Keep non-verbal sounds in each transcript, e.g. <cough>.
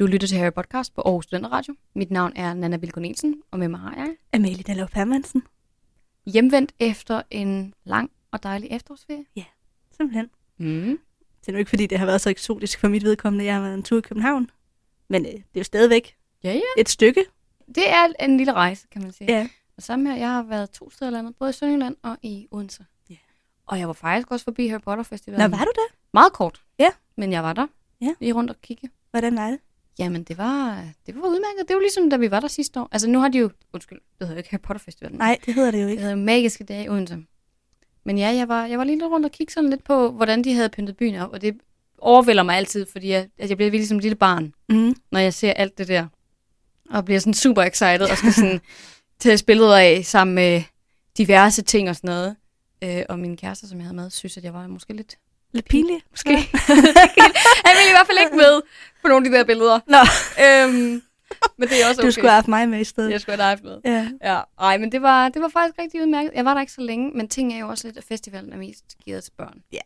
Du lytter til Harry Podcast på Aarhus Studenter Radio. Mit navn er Nana Vilko Nielsen, og med mig har jeg Amalie Dallov Hermansen. hjemvendt efter en lang og dejlig efterårsferie. Simpelthen. Mm. Det er nu ikke, fordi det har været så eksotisk for mit vedkommende. Jeg har været en tur i København. Men øh, det er jo stadigvæk Ja, ja. et stykke. Det er en lille rejse, kan man sige. Ja. Og sammen her, jeg har været to steder landet, både i Sønderjylland og i Odense. Ja. Og jeg var faktisk også forbi Harry Potter Festivalen. Nå, var du der? Meget kort. Ja. Men jeg var der. Ja. Lige rundt og kigge. Hvordan var det? Jamen, det var, det var udmærket. Det var ligesom, da vi var der sidste år. Altså, nu har de jo... Undskyld, det hedder jo ikke Harry Potter Festivalen. Nej, det hedder det jo Det ikke. hedder Magiske Dage i Odense. Men ja, jeg var, jeg var lige lidt rundt og kigge sådan lidt på, hvordan de havde pyntet byen op. Og det overvælder mig altid, fordi jeg, at jeg bliver virkelig som et lille barn, Mm. når jeg ser alt det der. Og bliver sådan super excited og skal sådan <laughs> tage billeder af sammen med diverse ting og sådan noget. Øh, og min kæreste, som jeg havde med, synes, at jeg var måske lidt... Lidt pinligt. Måske. <laughs> <laughs> Han ville i hvert fald ikke med på nogle af de der billeder. Nå, Øhm, men det er også okay. du skulle have haft mig med i stedet. Jeg skulle have dig med. Ja. Ja, ej, men det var, det var faktisk rigtig udmærket. Jeg var der ikke så længe, men ting er jo også lidt, at festivalen er mest gearet til børn. Ja.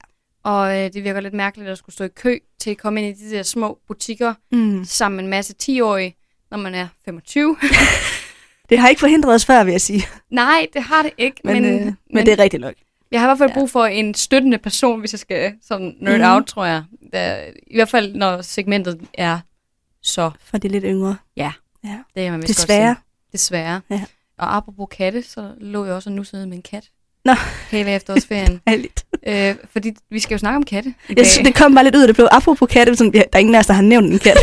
Og øh, det virker lidt mærkeligt at skulle stå i kø til at komme ind i de der små butikker Mm. sammen med en masse 10-årige, når man er 25. <laughs> Det har ikke forhindret os før, vil jeg sige. Nej, det har det ikke. Men, Men, men, øh, men, men det er rigtigt nok. Jeg har i hvert fald Ja. brug for en støttende person, hvis jeg skal sådan nerd Mhm. out, tror jeg. I hvert fald, når segmentet er så... For de lidt yngre. Ja, Ja. det er man vist godt Desværre. sige. Desværre. Ja. Og apropos katte, så lå jeg også og nussede med en kat. Nå. Hele efterårsferien. <laughs> Ærligt. øh, fordi vi skal jo snakke om katte i Jeg dag. synes, det kom bare lidt ud af det blå. Apropos katte, sådan, der er ingen af os, der har nævnt en kat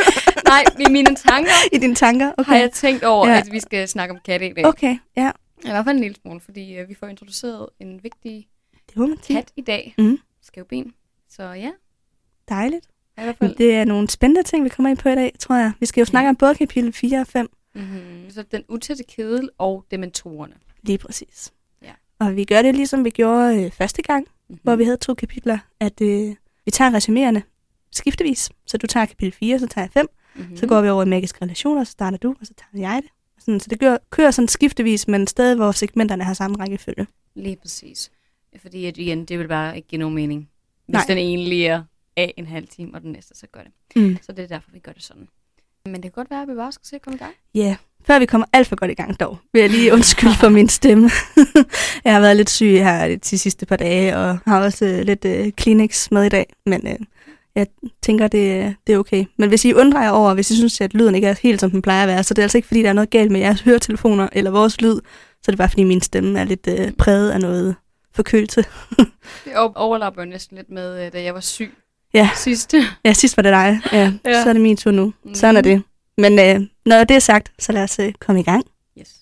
<laughs> Nej, i mine tanker <laughs> i dine tanker. okay. har jeg tænkt over, ja. at vi skal snakke om katte i dag. Okay, ja. I hvert fald en lille smule, fordi øh, vi får introduceret en vigtig Det må man kat i dag. Mhm. Skævben. Så ja, Dejligt. i hvert fald. det er nogle spændende ting, vi kommer ind på i dag, tror jeg. Vi skal jo snakke Ja. om både kapitel 4 og 5. Mm-hmm. Så den utætte kedel og dementorerne. Lige præcis. Ja. Og vi gør det ligesom vi gjorde øh, første gang, Mm-hmm. hvor vi havde to kapitler, at øh, vi tager resumerende skiftevis. Så du tager kapitel 4, så tager jeg 5. mm-hmm. Så går vi over i magiske relationer, så starter du, og så tager jeg det. Sådan, så det gør, kører sådan skiftevis, men stadig hvor segmenterne har samme rækkefølge. Lige præcis. Fordi at, igen, det vil bare ikke give nogen mening. Hvis Nej. den ene lige er af en halv time, og den næste så gør det. Mm. Så det er derfor, vi gør det sådan. Men det kan godt være, at vi bare skal se at komme i gang. Ja, yeah. før vi kommer alt for godt i gang dog, vil jeg lige undskylde for min stemme. <laughs> jeg har været lidt syg her de sidste par dage, og har også øh, lidt øh, Kleenex med i dag, men øh, jeg tænker, det, det er okay. Men hvis I undrer jer over, hvis I synes, at lyden ikke er helt som den plejer at være, så det er altså ikke, fordi der er noget galt med jeres høretelefoner eller vores lyd, så er det bare, fordi min stemme er lidt øh, præget af noget forkølelse. <laughs> Det over- overlapper jo næsten lidt med, øh, da jeg var syg Ja. sidst. <laughs> Ja, sidst var det dig. Ja, ja. Så er det min tur nu. Mhm. Sådan er det. Men øh, når det er sagt, så lad os øh, komme i gang. Yes.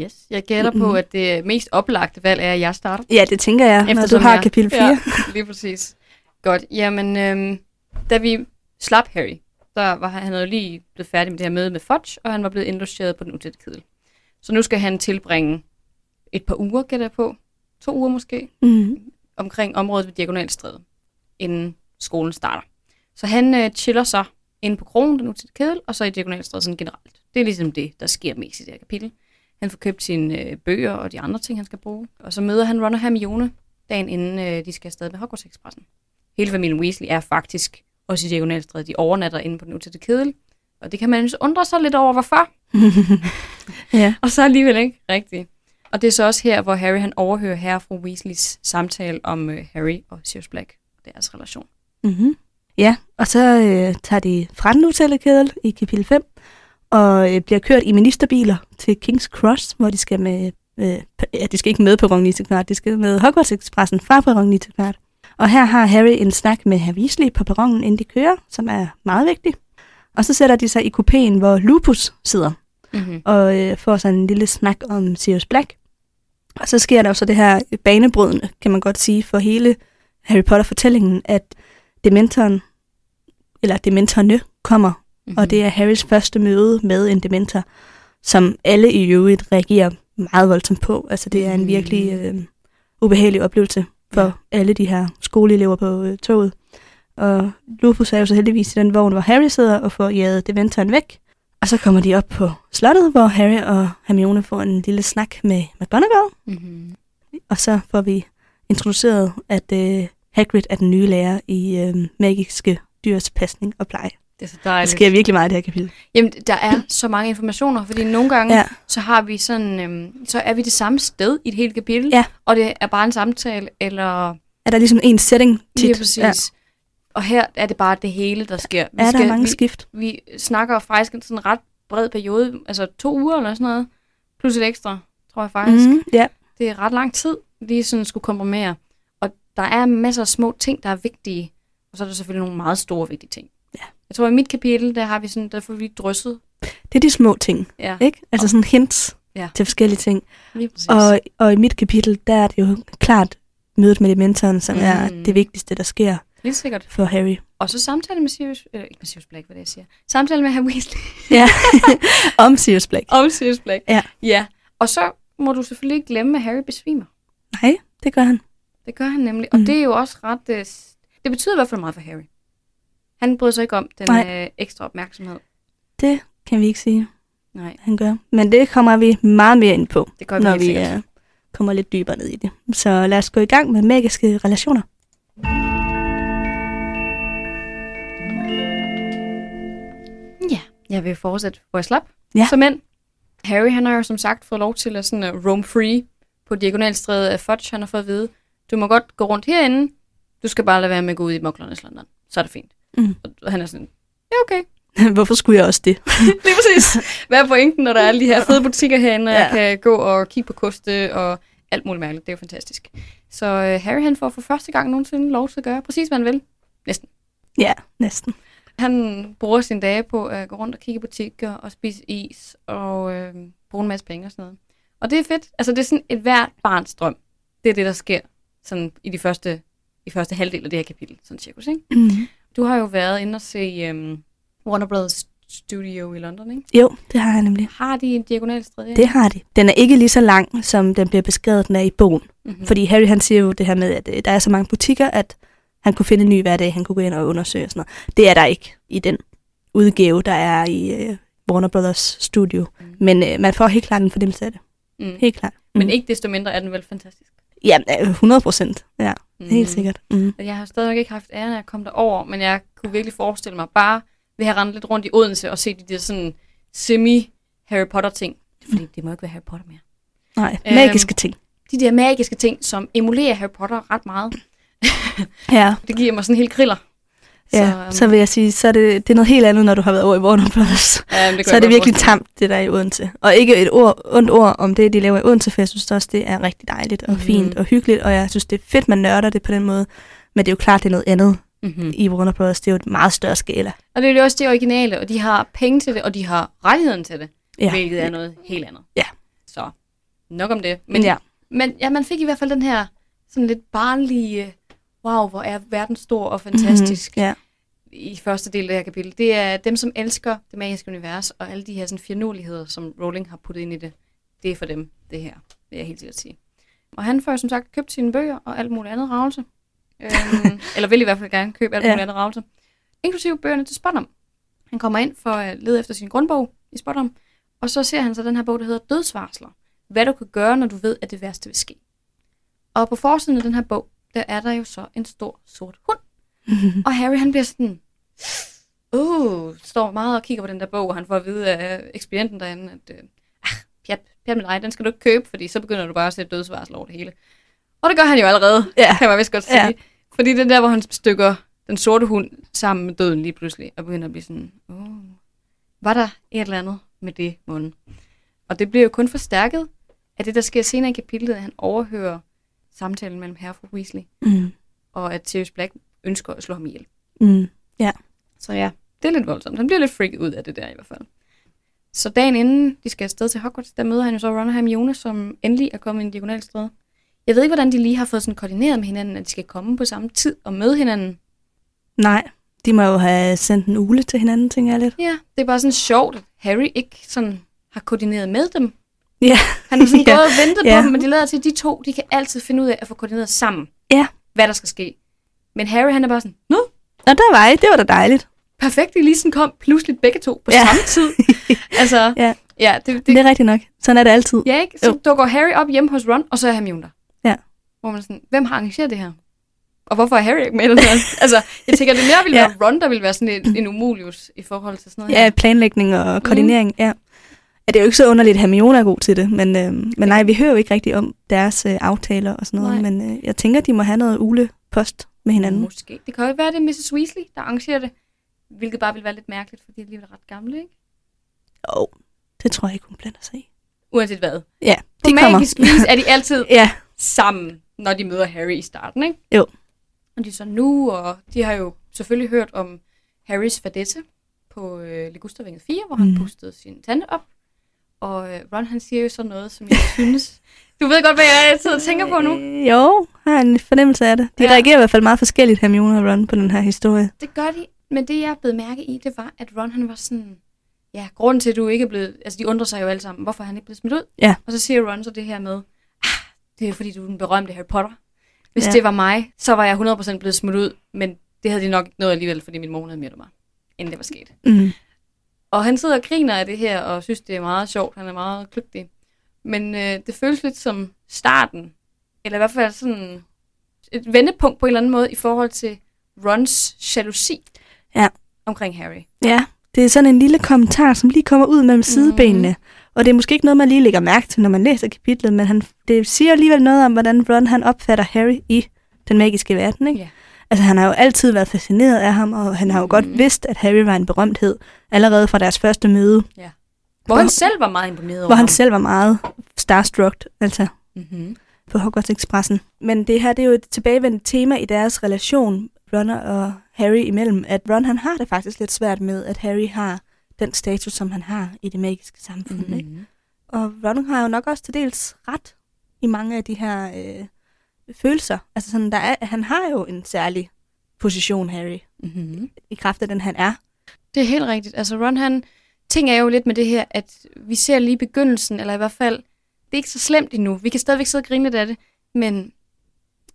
Yes. Jeg gætter mm-hmm. på, at det mest oplagte valg er, at jeg starter. Ja, det tænker jeg, når du Eftersom har jeg- kapitel 4. Ja, lige præcis. Godt. Jamen, øhm, da vi slap Harry, der var han, han havde jo lige blevet færdig med det her møde med Fudge, og han var blevet indlogeret på den utætte kedel. Så nu skal han tilbringe et par uger, gætter jeg på. To uger måske, Mm. omkring området ved Diagonalstræde, inden skolen starter. Så han øh, chiller sig inde på krogen, den utætte kedel, og så i Diagonalstræde sådan generelt. Det er ligesom det, der sker mest i det her kapitel. Han får købt sine øh, bøger og de andre ting, han skal bruge. Og så møder han Ron og Hermione dagen inden øh, de skal afsted med Hogwarts Expressen. Hele familien Weasley er faktisk også i Diagonalstræde. De overnatter inde på den utætte kedel. Og det kan man jo undre sig lidt over, hvorfor. <laughs> ja. Og så alligevel ikke rigtigt. Og det er så også her, hvor Harry han overhører herre fru Weasleys samtale om øh, Harry og Sirius Black og deres relation. Mm-hmm. Ja, og så øh, tager de fra den utallekedel i kapitel 5, og øh, bliver kørt i ministerbiler til King's Cross, hvor de skal med, øh, ja, de skal ikke med på Ron de skal med Hogwarts Expressen fra perron Og her har Harry en snak med Harry Weasley på perronen, inden de kører, som er meget vigtig. Og så sætter de sig i kupéen, hvor Lupus sidder, Mm-hmm. og øh, får sådan en lille snak om Sirius Black. Og så sker der jo så det her banebrydende, kan man godt sige, for hele Harry Potter-fortællingen, at Dementoren, eller Dementorne, kommer, mm-hmm. og det er Harrys første møde med en Dementor, som alle i øvrigt reagerer meget voldsomt på. Altså det er en Mhm. virkelig øh, ubehagelig oplevelse for ja. alle de her skoleelever på øh, toget. Og Lupus er jo så heldigvis i den vogn, hvor Harry sidder og får jaget Dementoren væk. Og så kommer de op på slottet, hvor Harry og Hermione får en lille snak med McGonagall. Mm-hmm. Og så får vi introduceret, at øh, Hagrid er den nye lærer i øh, magiske dyrs pasning og pleje. Det er så Der dejligt. sker virkelig meget i det her kapitel. Jamen, der er <clears throat> så mange informationer, fordi nogle gange, Ja. ja. så har vi sådan, øhm, så er vi det samme sted i et helt kapitel, Ja. og det er bare en samtale, eller Er der ligesom en setting tit? lige præcis. Ja. Og her er det bare det hele, der sker. Vi Ja, der er mange vi, skift. vi snakker faktisk en sådan ret bred periode, altså to uger eller sådan noget, plus et ekstra, tror jeg faktisk. Mm, ja. Det er ret lang tid, lige sådan skulle komprimere. Og der er masser af små ting, der er vigtige, og så er der selvfølgelig nogle meget store vigtige ting. Ja. Jeg tror, i mit kapitel, der har vi sådan, der får vi drysset. Det er de små ting, Ja, ikke? Altså sådan hints Ja. til forskellige ting. Og, og i mit kapitel, der er det jo klart mødet med dementoren, som mm. er det vigtigste, der sker Helt sikkert. for Harry. Og så samtale med Sirius, eller ikke med Sirius Black, hvad det er, jeg siger. Samtale med Harry Weasley Ja, <laughs> om Sirius Black. om Sirius Black. Ja. Ja. Og så må du selvfølgelig ikke glemme, at Harry besvimer. Nej, det gør han. Det gør han nemlig. Og Mm. det er jo også ret... øh, Det betyder i hvert fald meget for Harry. Han bryder sig ikke om den Nej. øh, ekstra opmærksomhed. Det kan vi ikke sige, Nej, han gør. Men det kommer vi meget mere ind på, det gør vi når vi uh, kommer lidt dybere ned i det. Så lad os gå i gang med magiske relationer. Ja, jeg vil fortsætte, hvor jeg slap. Ja. Så mænd, Harry han har jo som sagt fået lov til at sådan uh, roam free på diagonalstrædet af Fudge. Han har fået at vide, du må godt gå rundt herinde, du skal bare lade være med at gå ud i Muglernes London. Så er det fint. Mm. Og han er sådan, ja okay. <laughs> Hvorfor skulle jeg også det? <laughs> Lige præcis. Hvad er pointen, når der er alle de her fede butikker herinde, og Ja. jeg kan gå og kigge på koste og alt muligt mærkeligt. Det er jo fantastisk. Så uh, Harry han får for første gang nogensinde lov til at gøre præcis, hvad han vil. Næsten. Ja, næsten. Han bruger sine dage på at gå rundt og kigge i butikker og spise is og øh, bruge en masse penge og sådan noget. Og det er fedt. Altså det er sådan et hvert barns drøm. Det er det, der sker sådan i de første, i første halvdel af det her kapitel, sådan cirkus, ikke? Mm. Du har jo været inde og se um, Warner Brothers Studio i London, ikke? Jo, det har jeg nemlig. Har de en diagonalstræde? Det har de. Den er ikke lige så lang, som den bliver beskrevet, den er i bogen. mm-hmm. Fordi Harry han siger jo det her med, at øh, der er så mange butikker, at han kunne finde en ny hver dag, han kunne gå ind og undersøge og sådan noget. Det er der ikke i den udgave, der er i øh, Warner Brothers Studio. Mm. Men øh, man får helt klart en fornemmelse af det. Mm. Helt klart. Mm. Men ikke desto mindre er den vel fantastisk. Ja, øh, 100 procent. Ja, Mm. helt sikkert. Mm. Jeg har stadigvæk ikke haft æren af at komme derover, men jeg kunne virkelig forestille mig bare ved at have rendt lidt rundt i Odense og se de der sådan semi-Harry Potter-ting. Fordi det må ikke være Harry Potter mere. Nej, Øhm, magiske ting. De der magiske ting, som emulerer Harry Potter ret meget. Ja, <laughs> Det giver mig sådan helt kriller. Ja. øhm, Så, så vil jeg sige, så er det, det er noget helt andet, når du har været over i Warner Brothers. ja, det så er det virkelig tamt, det der er i Odense. Og ikke et ord, ondt ord om det, de laver i Odense, for jeg synes også, det er rigtig dejligt og Mhm. fint og hyggeligt, og jeg synes, det er fedt, man nørder det på den måde. Men det er jo klart, det er noget andet. Mm-hmm. i Warner Bros. Det er jo et meget større skala. Og det er jo også det originale, og de har penge til det, og de har rettigheden til det, ja. hvilket er noget helt andet. Ja. Så nok om det. Men, ja. men ja, man fik i hvert fald den her sådan lidt barnlige, wow, hvor er verden stor og fantastisk. Mm, ja. i første del af det her kapitel, det er dem, som elsker det magiske univers, og alle de her sådan, finurligheder, som Rowling har puttet ind i det. Det er for dem, det her, vil jeg helt sikkert sige. Og han får som sagt købt sine bøger og alt muligt andet ravelse. Øhm, <laughs> eller vil i hvert fald gerne købe alt Ja. muligt andet ravelse. Inklusive bøgerne til Spottom. Han kommer ind for at lede efter sin grundbog i Spottom, og så ser han så den her bog, der hedder Dødsvarsler. Hvad du kan gøre, når du ved, at det værste vil ske. Og på forsiden af den her bog, der er der jo så en stor sort hund. Og Harry han bliver sådan, uh, står meget og kigger på den der bog, og han får at vide af ekspedienten derinde, at øh, ah, pjat, pjat med dig, den skal du ikke købe, fordi så begynder du bare at sætte dødsvarsel over det hele. Og det gør han jo allerede, Ja. kan man vist godt sige. Ja. Fordi det er der, hvor han stykker den sorte hund sammen med døden lige pludselig, og begynder at blive sådan, oh, var der et eller andet med det mund? Og det bliver jo kun forstærket af det, der sker senere i kapitlet, at han overhører samtalen mellem herre og fru Weasley, Mm. og at Sirius Black ønsker at slå ham ihjel. Mm. Så ja, det er lidt voldsomt. Han bliver lidt freaket ud af det der i hvert fald. Så dagen inden de skal afsted til Hogwarts, der møder han jo så Ron og Hermione, som endelig er kommet i en diagonalstræde. Jeg ved ikke, hvordan de lige har fået sådan koordineret med hinanden, at de skal komme på samme tid og møde hinanden. Nej, de må jo have sendt en ule til hinanden, tænker jeg lidt. Ja, det er bare sådan sjovt, at Harry ikke sådan har koordineret med dem. Ja. Han har sådan <laughs> Ja. gået og ventet Ja. på dem, men de lader til, at de to, de kan altid finde ud af at få koordineret sammen, Ja. hvad der skal ske. Men Harry, han er bare sådan, nu, Og der var I, det var da dejligt. perfekt, de lige sådan kom pludselig begge to på Ja. samme tid. <laughs> altså, Ja. ja det, det, Det er rigtigt nok. Sådan er det altid. Ja, ikke? Så Jo. dukker Harry op hjemme hos Ron, og så er Hermione der. Ja. Hvor man er sådan, hvem har arrangeret det her? Og hvorfor er Harry ikke med i den her? altså, jeg tænker, det mere ville Ja. være Ron, der ville være sådan en, en umulius i forhold til sådan noget Ja, her. planlægning og koordinering, mm. ja. Ja. Det er jo ikke så underligt, at Hermione er god til det, men, øh, men nej, vi hører jo ikke rigtig om deres øh, aftaler og sådan noget, Nej. men øh, jeg tænker, de må have noget ulepost med hinanden. Måske. Det kan jo være, det er Mrs. Weasley, der arrangerer det. Hvilket bare ville være lidt mærkeligt, fordi de er alligevel ret gamle, ikke? Jo, oh, det tror jeg ikke, hun blander sig i. Uanset hvad. Ja, På de kommer. magisk vis er de altid <laughs> Ja, sammen, når de møder Harry i starten, ikke? Jo. Og de er så nu, og de har jo selvfølgelig hørt om Harrys fadette på øh, Ligustervinget 4, hvor han Mhm. mm. pustede sin tante op. Og øh, Ron, han siger jo så noget, som jeg synes... Du ved godt, hvad jeg og tænker på nu. Øh, jo, har en fornemmelse af det. De Ja. reagerer i hvert fald meget forskelligt, Hermione og Ron, på den her historie. Det gør de, men det jeg blev mærke i, det var, at Ron han var sådan... Ja, grunden til, at du ikke er blevet... Altså, de undrer sig jo alle sammen, hvorfor han ikke blevet smidt ud. Ja. Og så siger Ron så det her med, ah, det er fordi, du er den berømte Harry Potter. Hvis Ja. det var mig, så var jeg 100% blevet smidt ud, men det havde de nok ikke nået alligevel, fordi min mor havde myrdet mig, inden det var sket. Mm. Og han sidder og griner af det her, og synes, det er meget sjovt. Han er meget kløgtig. Men øh, det føles lidt som starten, eller i hvert fald sådan et vendepunkt på en eller anden måde, i forhold til Rons jalousi Ja. omkring Harry. Ja, det er sådan en lille kommentar, som lige kommer ud mellem sidebenene. Og det er måske ikke noget, man lige lægger mærke til, når man læser kapitlet, men han, det siger alligevel noget om, hvordan Ron han opfatter Harry i den magiske verden. Ikke? Ja. Altså, han har jo altid været fascineret af ham, og han har jo godt Mhm. vidst, at Harry var en berømthed allerede fra deres første møde, Hvor han selv var meget imponeret over hvor han ham. selv var meget starstruck, altså Mm-hmm. på Hogwarts Expressen. Men det her, det er jo et tilbagevendende tema i deres relation, Ron og Harry imellem, at Ron han har det faktisk lidt svært med, at Harry har den status, som han har i det magiske samfund. Mm-hmm. Ikke? Og Ron har jo nok også til dels ret i mange af de her øh, følelser. Altså sådan, der er, han har jo en særlig position, Harry, Mm-hmm. i kraft af den han er. Det er helt rigtigt. Altså Ron, han ting er jo lidt med det her, at vi ser lige begyndelsen, eller i hvert fald, det er ikke så slemt endnu. Vi kan stadigvæk sidde og grine lidt af det, men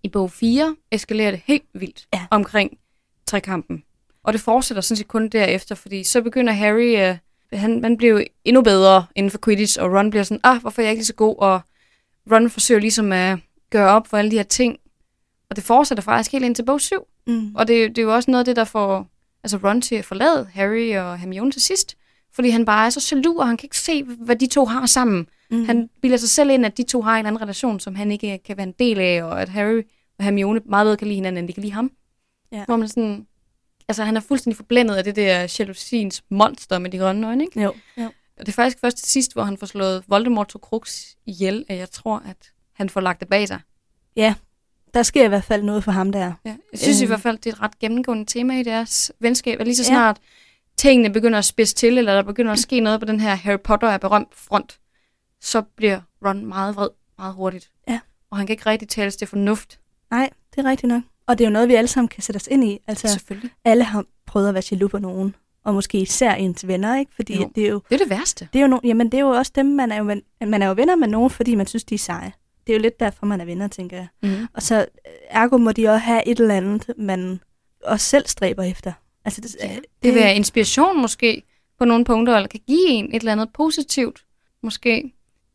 i bog 4 eskalerer det helt vildt Ja. omkring trekampen. Og det fortsætter sådan set kun derefter, fordi så begynder Harry, øh, han, han bliver jo endnu bedre inden for Quidditch, og Ron bliver sådan, ah, hvorfor er jeg ikke lige så god? Og Ron forsøger ligesom at gøre op for alle de her ting. Og det fortsætter faktisk helt ind til bog 7. Mm. Og det, det er jo også noget af det, der får altså Ron til at forlade Harry og Hermione til sidst. Fordi han bare er så jaloux, og han kan ikke se, hvad de to har sammen. Mm. Han bilder sig selv ind, at de to har en eller anden relation, som han ikke kan være en del af, og at Harry og Hermione meget bedre kan lide hinanden, end de kan lide ham. Ja. Hvor man sådan... Altså, han er fuldstændig forblændet af det der jalousiens monster med de grønne øjne, ikke? Jo. jo. Og det er faktisk først til sidst, hvor han får slået Voldemort to Crux ihjel, at jeg tror, at han får lagt det bag sig. Der sker i hvert fald noget for ham der. Ja, jeg synes øh. i Øh. hvert fald, det er et ret gennemgående tema i deres venskab, at lige så Ja. snart tingene begynder at spidse til, eller der begynder at ske noget på den her Harry Potter er berømt front, så bliver Ron meget vred meget hurtigt. Ja. Og han kan ikke rigtig tales til fornuft. Nej, det er rigtigt nok. Og det er jo noget, vi alle sammen kan sætte os ind i. Altså, Selvfølgelig. alle har prøvet at være jaloux på nogen. Og måske især ens venner, ikke? Fordi Jo. det er jo Det er det værste. Det er jo, no, jamen, det er jo også dem, man er jo, man er jo venner med nogen, fordi man synes, de er seje. Det er jo lidt derfor, man er venner, tænker jeg. Mm. Og så øh, ergo må de også have et eller andet, man også selv stræber efter. Altså, det, Ja. det, Det vil være inspiration måske på nogle punkter, eller kan give en et eller andet positivt. Måske.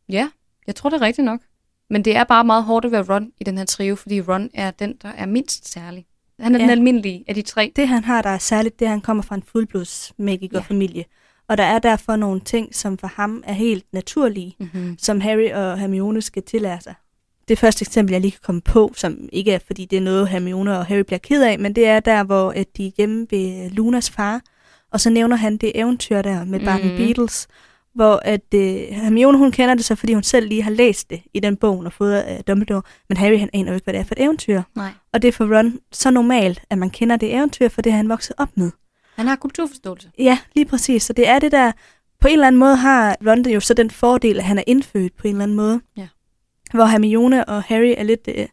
Ja, jeg tror det er rigtigt nok. Men det er bare meget hårdt at være Ron i den her trio, fordi Ron er den, der er mindst særlig. Han er ja. Ja. den almindelige af de tre. det, han har, der er særligt, det er, han kommer fra en fuldblodsmagikerfamilie. Og der er derfor nogle ting, som for ham er helt naturlige, Mm-hmm. som Harry og Hermione skal tillære sig. Det første eksempel, jeg lige kan komme på, som ikke er, fordi det er noget, Hermione og Harry bliver ked af, men det er der, hvor at de er hjemme ved Lunas far, og så nævner han det eventyr der med Barton Mhm. Beatles, hvor at øh, Hermione, hun kender det så, fordi hun selv lige har læst det i den bog og fået af Dumbledore, men Harry, han aner jo ikke, hvad det er for et eventyr. Nej. Og det er for Ron så normalt, at man kender det eventyr, for det har han vokset op med. Han har kulturforståelse. Ja, lige præcis. Så det er det der, på en eller anden måde har Ron jo så den fordel, at han er indfødt på en eller anden måde. Ja. Hvor Hermione og Harry er lidt øh,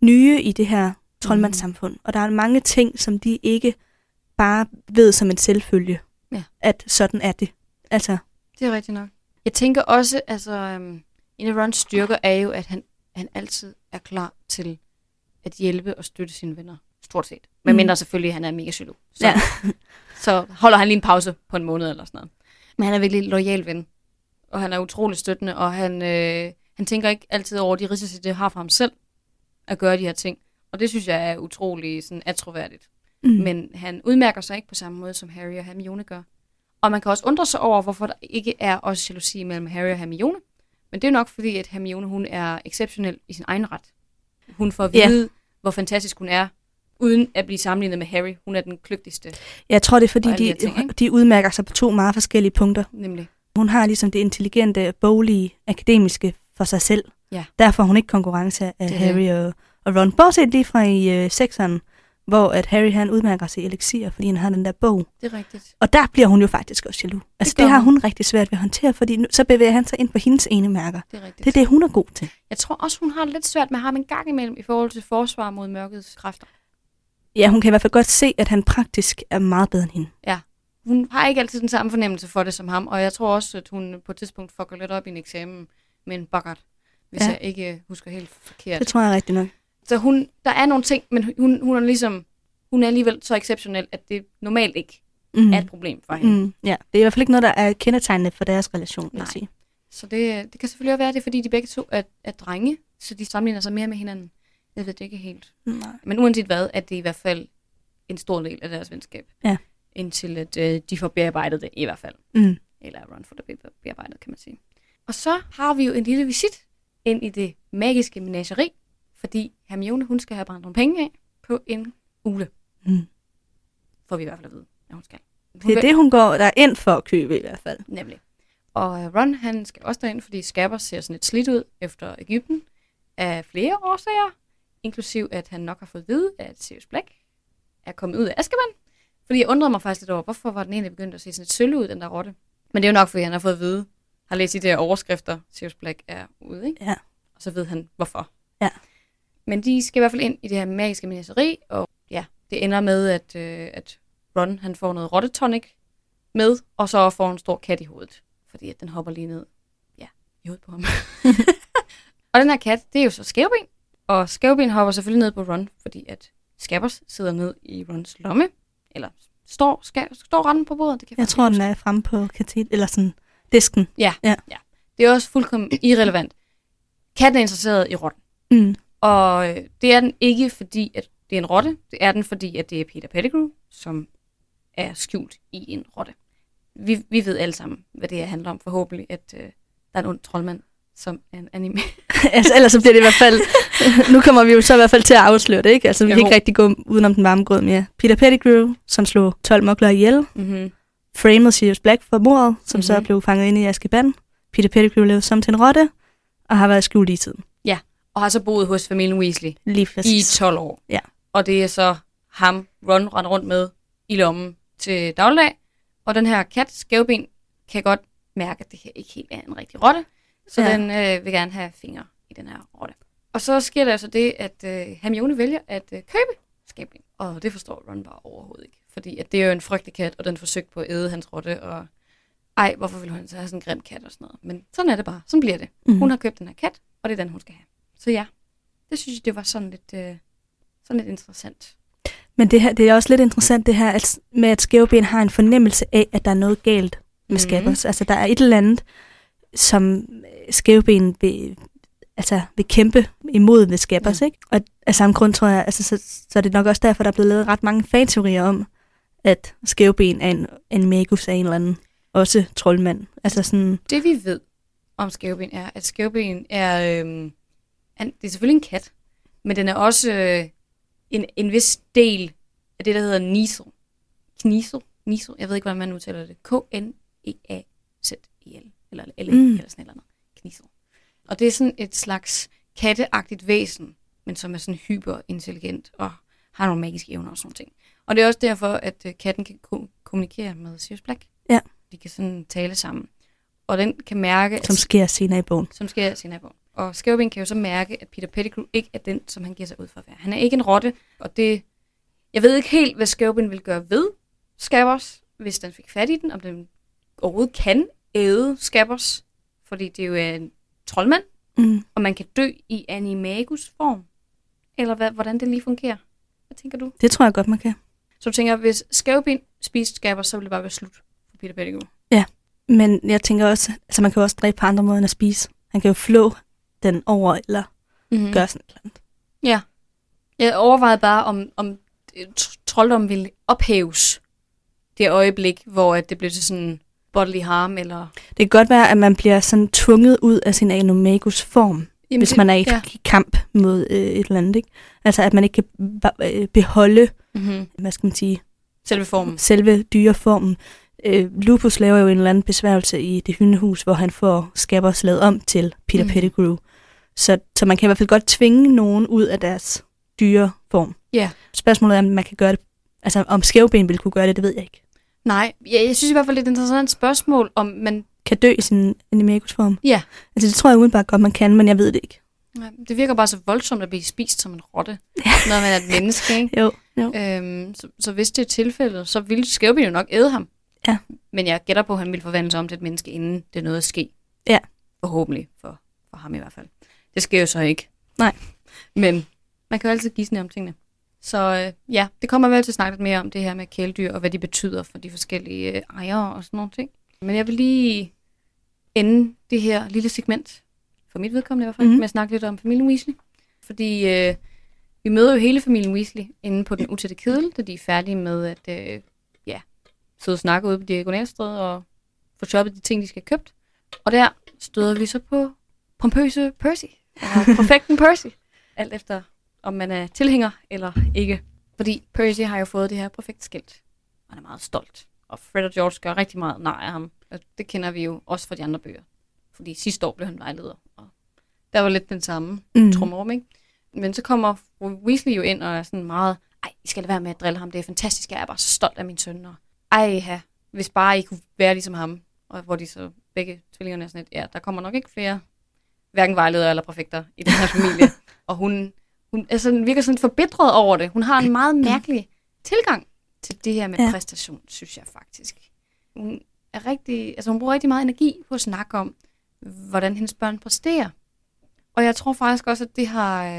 nye i det her troldmandssamfund. Og der er mange ting, som de ikke bare ved som en selvfølge. Ja. At sådan er det. Altså, Det er rigtigt nok. Jeg tænker også, altså, øhm, en af Rons styrker er jo, at han, han altid er klar til at hjælpe og støtte sine venner. Stort set. Men Mm. mindre selvfølgelig, at han er mega psykolog. Så, Ja. <laughs> så holder han lige en pause på en måned eller sådan noget. Men han er virkelig en lojal ven. Og han er utrolig støttende, og han, øh, han tænker ikke altid over de risici, det har for ham selv. at gøre de her ting. Og det synes jeg er utrolig sådan, atroværdigt. Mm. Men han udmærker sig ikke på samme måde, som Harry og Hermione gør. Og man kan også undre sig over, hvorfor der ikke er også jalousi mellem Harry og Hermione. Men det er nok fordi, at Hermione hun er exceptionel i sin egen ret. Hun får at vide, hvor fantastisk hun er, uden at blive sammenlignet med Harry. Hun er den kløgtigste, Jeg tror, det er fordi, de, ting, de udmærker sig på to meget forskellige punkter. nemlig. Hun har ligesom det intelligente, boglige, akademiske for sig selv. Ja. Derfor er hun ikke konkurrence af Det Harry og, og Ron. Bortset lige fra i øh, sekseren, hvor at Harry han udmærker sig i elixir, fordi han har den der bog. Det er rigtigt. Og der bliver hun jo faktisk også jaloux. Altså det, det har hun. hun rigtig svært ved at håndtere, fordi nu, så bevæger han sig ind på hendes ene mærker. Det er rigtigt. Det er det, hun er god til. Jeg tror også, hun har lidt svært med ham en gang imellem i forhold til forsvar mod mørkets kræfter. Ja, hun kan i hvert fald godt se, at han praktisk er meget bedre end hende. Hun har ikke altid den samme fornemmelse for det som ham, og jeg tror også, at hun på et tidspunkt fucker lidt op i en eksamen med en bukkert, hvis Ja. jeg ikke husker helt forkert. Det tror jeg rigtigt nok. Så hun, der er nogle ting, men hun, hun er ligesom, hun er alligevel så exceptionel, at det normalt ikke Mm. er et problem for hende. Mm. Ja, det er i hvert fald ikke noget, der er kendetegnende for deres relation, vil Nej. sige. Så det, det kan selvfølgelig også være, at det er, fordi de begge to er, er drenge, så de sammenligner sig mere med hinanden. Jeg ved det ikke helt. Nej. Men uanset hvad, er det i hvert fald en stor del af deres venskab. Ja. Indtil at øh, de får bearbejdet det i hvert fald. Mm. Eller Ron får det be- bearbejdet, kan man sige. Og så har vi jo en lille visit ind i det magiske menageri, fordi Hermione, hun skal have brændt nogle penge af på en ule. Mm. Får vi i hvert fald at vide, at hun skal. Hun Det er vil- det, hun går der er ind for at købe i hvert fald. Nemlig. Og øh, Ron, han skal også derind, fordi Scabbers ser sådan lidt slidt ud efter Ægypten af flere årsager, inklusiv at han nok har fået at vide, at Sirius Black er kommet ud af Azkaban. Fordi jeg undrede mig faktisk lidt over, hvorfor var den egentlig begyndt at se sådan lidt sølv ud, den der rotte. Men det er jo nok, fordi han har fået at vide, har læst de der overskrifter, Sirius Black er ude, ikke? Ja. Og så ved han, hvorfor. Ja. Men de skal i hvert fald ind i det her magiske menageri, og ja, det ender med, at, øh, at Ron han får noget rottetonic med, og så får en stor kat i hovedet, fordi at den hopper lige ned ja, i hovedet på ham. <laughs> og den her kat, det er jo så skævben, og skævben hopper selvfølgelig ned på Ron, fordi at Scabbers sidder ned i Rons lomme, eller står, skal, står randen på bordet? Det kan Jeg faktisk tror, den er fremme på katet, eller sådan disken. Ja, Ja. ja. Det er også fuldkommen irrelevant. Katten er interesseret i rotten. Mm. Og øh, det er den ikke, fordi at det er en rotte. Det er den, fordi at det er Peter Pettigrew, som er skjult i en rotte. Vi, vi ved alle sammen, hvad det her handler om. Forhåbentlig, at øh, der er en ond troldmand, som er en anime. <laughs> altså, ellers så bliver det i hvert fald... nu kommer vi jo så i hvert fald til at afsløre det, ikke? Altså, vi kan Jo. ikke rigtig gå udenom den varme grød mere. Peter Pettigrew, som slog 12 mokler ihjel. mm-hmm. Framed Sirius Black for mordet, som mm-hmm. så Mhm. blev fanget ind i Azkaban. Peter Pettigrew levede som til en rotte, og har været skjult i tiden. Og har så boet hos familien Weasley Lige i præcis. 12 år. Ja. Og det er så ham, Ron render rundt med i lommen til dagligdag. Og den her kat, skævben, kan godt mærke, at det her ikke helt er en rigtig rotte. Så Ja. ja. den øh, vil gerne have fingre i den her rotte. Og så sker der altså det, at øh, Hermione vælger at øh, købe skævben. Og det forstår Ron bare overhovedet ikke. Fordi at det er jo en frygtelig kat, og den forsøgte på at æde hans rotte. Og ej, hvorfor vil hun så have sådan en grim kat og sådan noget. Men sådan er det bare. Sådan bliver det. Mhm. Hun har købt den her kat, og det er den, hun skal have. Så ja, det synes jeg, det var sådan lidt, øh, sådan lidt interessant. Men det, her, det er også lidt interessant det her, at, med at skæveben har en fornemmelse af, at der er noget galt med. Scabbers. Altså, der er et eller andet, som øh, skæveben vil, altså, vil kæmpe imod ved Scabbers, Ja. ikke? Og af samme grund tror jeg, altså, så, så er det nok også derfor, der er blevet lavet ret mange fanteorier om, at skæveben er en, en magus af en eller anden, også troldmand. Altså sådan, Det vi ved om skæveben er, at skæveben er, øh, an, det er selvfølgelig en kat, men den er også øh, en, en vis del af det, der hedder Nisel. Knisel? Nisel? Jeg ved ikke, hvordan man udtaler det. K-N-E-A-Z-E-L. Eller L, Mm. eller sådan et eller andet. Knisel. Og det er sådan et slags katteagtigt væsen, men som er sådan hyperintelligent og har nogle magiske evner og sådan ting. Og det er også derfor, at øh, katten kan ko- kommunikere med Sirius Black. Ja. De kan sådan tale sammen. Og den kan mærke, som sker senere i bogen. som sker sin nabo. Og Skævben kan jo så mærke, at Peter Pettigrew ikke er den, som han giver sig ud for at være. Han er ikke en rotte, og det... Jeg ved ikke helt, hvad Skævben vil gøre ved Scabbers, hvis den fik fat i den, om den overhovedet kan æde Scabbers, fordi det jo er en troldmand, Mm. og man kan dø i animagus form. Eller hvad, hvordan det lige fungerer. Hvad tænker du? Det tror jeg godt, man kan. Så du tænker, hvis Skævben spiste Scabbers, så ville det bare være slut for Peter Pettigrew. Men jeg tænker også, altså man kan jo også dræbe på andre måder end at spise. Han kan jo flå den over, eller Mm. gøre sådan et eller andet. Ja. Jeg overvejede bare, om, om øh, tr- trolddom ville ophæves det øjeblik, hvor at det blev til sådan bodily harm, eller... Det kan godt være, at man bliver sådan tvunget ud af sin Anomagus form, Jamen, hvis det- man er i, Ja. kamp mod øh, et eller andet. Ikke? Altså, at man ikke kan øh, beholde, Mm-hmm. hvad skal man sige, Selve formen. selve dyreformen. Øh, Lupus laver jo en eller anden besværgelse i det hyndehus, hvor han får skabber slaget om til Peter mm. Pettigrew. Så, så man kan i hvert fald godt tvinge nogen ud af deres dyreform. Ja. Spørgsmålet er, om man kan gøre det, altså om skævben vil kunne gøre det, det ved jeg ikke. Nej, ja, jeg synes i hvert fald, det er et interessant spørgsmål, om man... Kan dø i sin animagus-form. Ja. Altså det tror jeg udenbart godt, man kan, men jeg ved det ikke. Nej, Det virker bare så voldsomt at blive spist som en rotte, når man er et menneske, ikke? <laughs> Jo, jo. Øhm, så, så hvis det er tilfældet, så ville skævben jo nok æde ham. Ja. Men jeg gætter på, at han ville forvandle sig om til et menneske, inden det nåede at ske. Ja. Forhåbentlig, for, for ham i hvert fald. Det sker jo så ikke. Nej. Men man kan jo altid gisne om tingene. Så øh, ja, det kommer vel til at snakke lidt mere om det her med kæledyr, og hvad de betyder for de forskellige øh, ejere og sådan nogle ting. Men jeg vil lige ende det her lille segment, for mit vedkommende i hvert fald, Mhm. mm-hmm. med at snakke lidt om familien Weasley. Fordi øh, vi møder jo hele familien Weasley inde på den utætte kedel, da de er færdige med at øh, ja, sidde og snakke ude på Diagonalstræde og få shoppet de ting, de skal have købt. Og der støder vi så på pompøse Percy. Eller <laughs> perfekten Percy. Alt efter, om man er tilhænger eller ikke. Fordi Percy har jo fået det her perfekte skilt. Og han er meget stolt. Og Fred og George gør rigtig meget nej af ham. Og det kender vi jo også fra de andre bøger. Fordi sidste år blev han vejleder. Og der var lidt den samme Mm. trummerum, ikke? Men så kommer Weasley jo ind og er sådan meget, ej, I skal lade være med at drille ham, det er fantastisk, jeg er bare så stolt af min søn, og ej, ja, hvis bare I kunne være ligesom ham, og hvor de så begge tvillingerne er sådan lidt, ja, der kommer nok ikke flere, hverken vejledere eller præfekter i den her <laughs> familie, og hun, hun altså, den virker sådan forbitret over det. Hun har en meget mærkelig tilgang til det her med ja. præstation, synes jeg faktisk. Hun er rigtig, altså hun bruger rigtig meget energi på at snakke om, hvordan hendes børn præsterer. Og jeg tror faktisk også, at det har øh,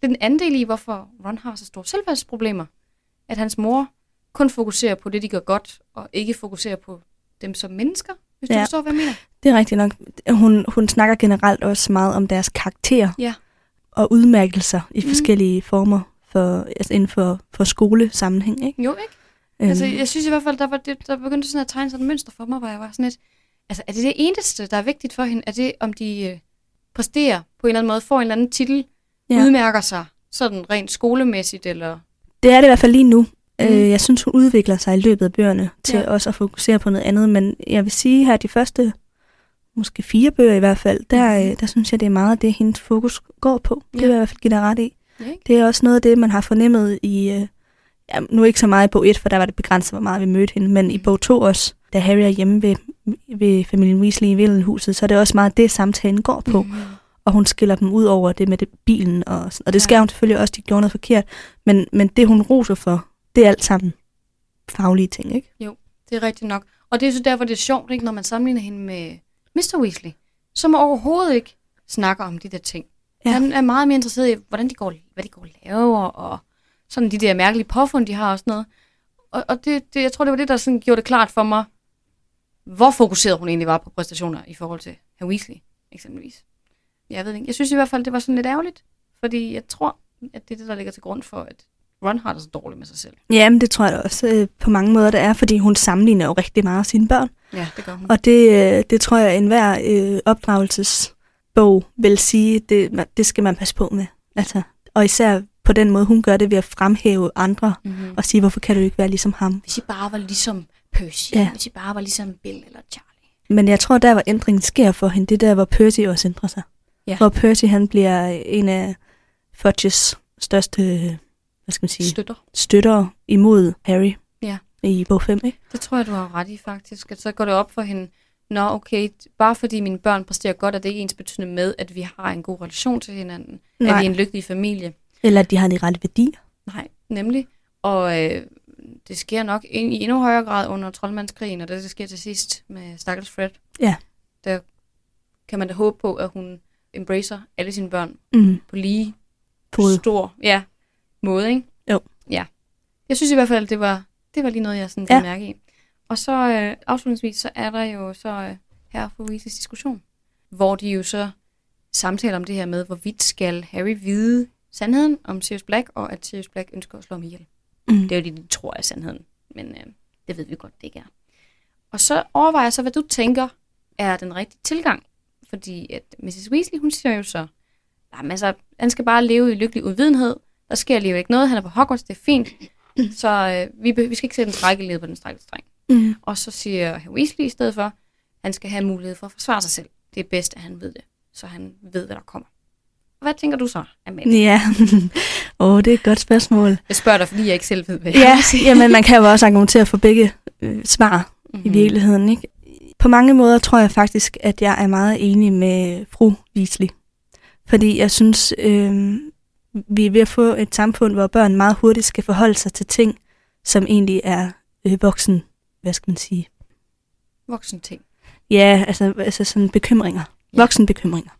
det er den anden del i, hvorfor Ron har så store selvværdsproblemer. At hans mor kun fokuserer på det, de gør godt, og ikke fokuserer på dem som mennesker, hvis du Ja. forstår, hvad jeg mener. Det er rigtigt nok. Hun, hun snakker generelt også meget om deres karakter Ja. og udmærkelser i Mhm. forskellige former for, altså inden for, for skolesammenhæng. Ikke? Jo, ikke? Øhm, Altså, jeg synes i hvert fald, der, var det, der begyndte sådan at tegne sådan et mønster for mig, hvor jeg var sådan lidt, altså er det det eneste, der er vigtigt for hende? Er det, om de øh, præsterer på en eller anden måde, får en eller anden titel, Ja. udmærker sig, sådan rent skolemæssigt, eller... Det er det i hvert fald lige nu. Mm. Øh, jeg synes, hun udvikler sig i løbet af bøgerne til Ja. også at fokusere på noget andet. Men jeg vil sige her, de første måske fire bøger i hvert fald, der, Mhm. øh, der synes jeg, det er meget af det, hendes fokus går på. Det Ja. vil jeg i hvert fald give dig ret i. Det er også noget af det, man har fornemmet i... Øh, ja, nu ikke så meget i bog 1, for der var det begrænset, hvor meget vi mødte hende, men i Mhm. bog 2 også, da Harry er hjemme ved, ved familien Weasley i Villenhuset, så er det også meget det, samtalen går på. Mhm. Og hun skiller dem ud over det med det, bilen, og, sådan. og det Ja. skal hun selvfølgelig også, de gjorde noget forkert. Men, men det, hun roser for, det er alt sammen faglige ting, ikke? Det er rigtigt nok. Og det er så derfor, det er sjovt, ikke, når man sammenligner hende med Mr. Weasley, som overhovedet ikke snakker om de der ting. Ja. Ja. Han er meget mere interesseret i, hvordan de går, hvad de går og laver, og sådan de der mærkelige påfund, de har og sådan noget. Og, og det, det, jeg tror, det var det, der sådan gjorde det klart for mig, hvor fokuseret hun egentlig var på præstationer i forhold til herr Weasley, eksempelvis. Jeg ved ikke. Jeg synes i hvert fald, det var sådan lidt ærgerligt, fordi jeg tror, at det er det, der ligger til grund for, at Ron har det så dårligt med sig selv. Ja, men det tror jeg da også øh, på mange måder, det er, fordi hun sammenligner jo rigtig meget sine børn. Ja, det gør hun. Og det, øh, det tror jeg, enhver øh, opdragelsesbog vil sige, det, det skal man passe på med. Altså, og især på den måde, hun gør det ved at fremhæve andre Mm-hmm. og sige, hvorfor kan du ikke være ligesom ham? Hvis I bare var ligesom Percy, Ja. I bare var ligesom Bill eller Charlie. Men jeg tror, der hvor ændringen sker for hende, det er der, hvor Percy også ændrer sig. Ja. Hvor Percy han bliver en af Fudges største hvad skal man sige, Støtter. støtter imod Harry Ja. i bog 5. Ikke? Det tror jeg, du har ret i faktisk. At så går det op for hende, Nå, okay, bare fordi mine børn præsterer godt, er det ikke ens betydende med, at vi har en god relation til hinanden. Nej. At vi er en lykkelig familie. Eller at de har de rette værdier. Nej, nemlig. Og øh, det sker nok in, i endnu højere grad under troldmandskrigen, og det, det sker til sidst med Stakkels Fred. Ja. Der kan man da håbe på, at hun embracer alle sine børn Mm. på lige Fod. stor ja, måde, ikke? Jo. Ja. Jeg synes i hvert fald, det var, det var lige noget, jeg sådan Ja. mærke i. Og så øh, afslutningsvis, så er der jo så øh, her på Weasleys diskussion, hvor de jo så samtaler om det her med, hvorvidt skal Harry vide sandheden om Sirius Black, og at Sirius Black ønsker at slå ham ihjel. Mm. Det er jo det, de tror er sandheden. Men øh, det ved vi godt, det ikke er. Og så overvejer jeg så, hvad du tænker er den rigtige tilgang. Fordi at Mrs. Weasley, hun siger jo så, jamen altså, han skal bare leve i lykkelig uvidenhed. Der sker alligevel ikke noget. Han er på Hogwarts, det er fint. Så øh, vi, vi skal ikke sætte en strække led på den strække streng. Mm. Og så siger herr Weasley i stedet for, han skal have mulighed for at forsvare sig selv. Det er bedst, at han ved det, så han ved, hvad der kommer. Hvad tænker du så, Amalie? Ja, <laughs> åh, oh, det er et godt spørgsmål. Jeg spørger dig, fordi jeg ikke selv ved, hvad Ja, jamen man kan jo også argumentere for begge øh, svar mm-hmm. i virkeligheden. Ikke? På mange måder tror jeg faktisk, at jeg er meget enig med fru Weasley. Fordi jeg synes, øh, vi er ved at få et samfund, hvor børn meget hurtigt skal forholde sig til ting, som egentlig er øh, voksen, hvad skal man sige? Voksen ting. Ja, altså, altså sådan bekymringer. Ja. Voksenbekymringer.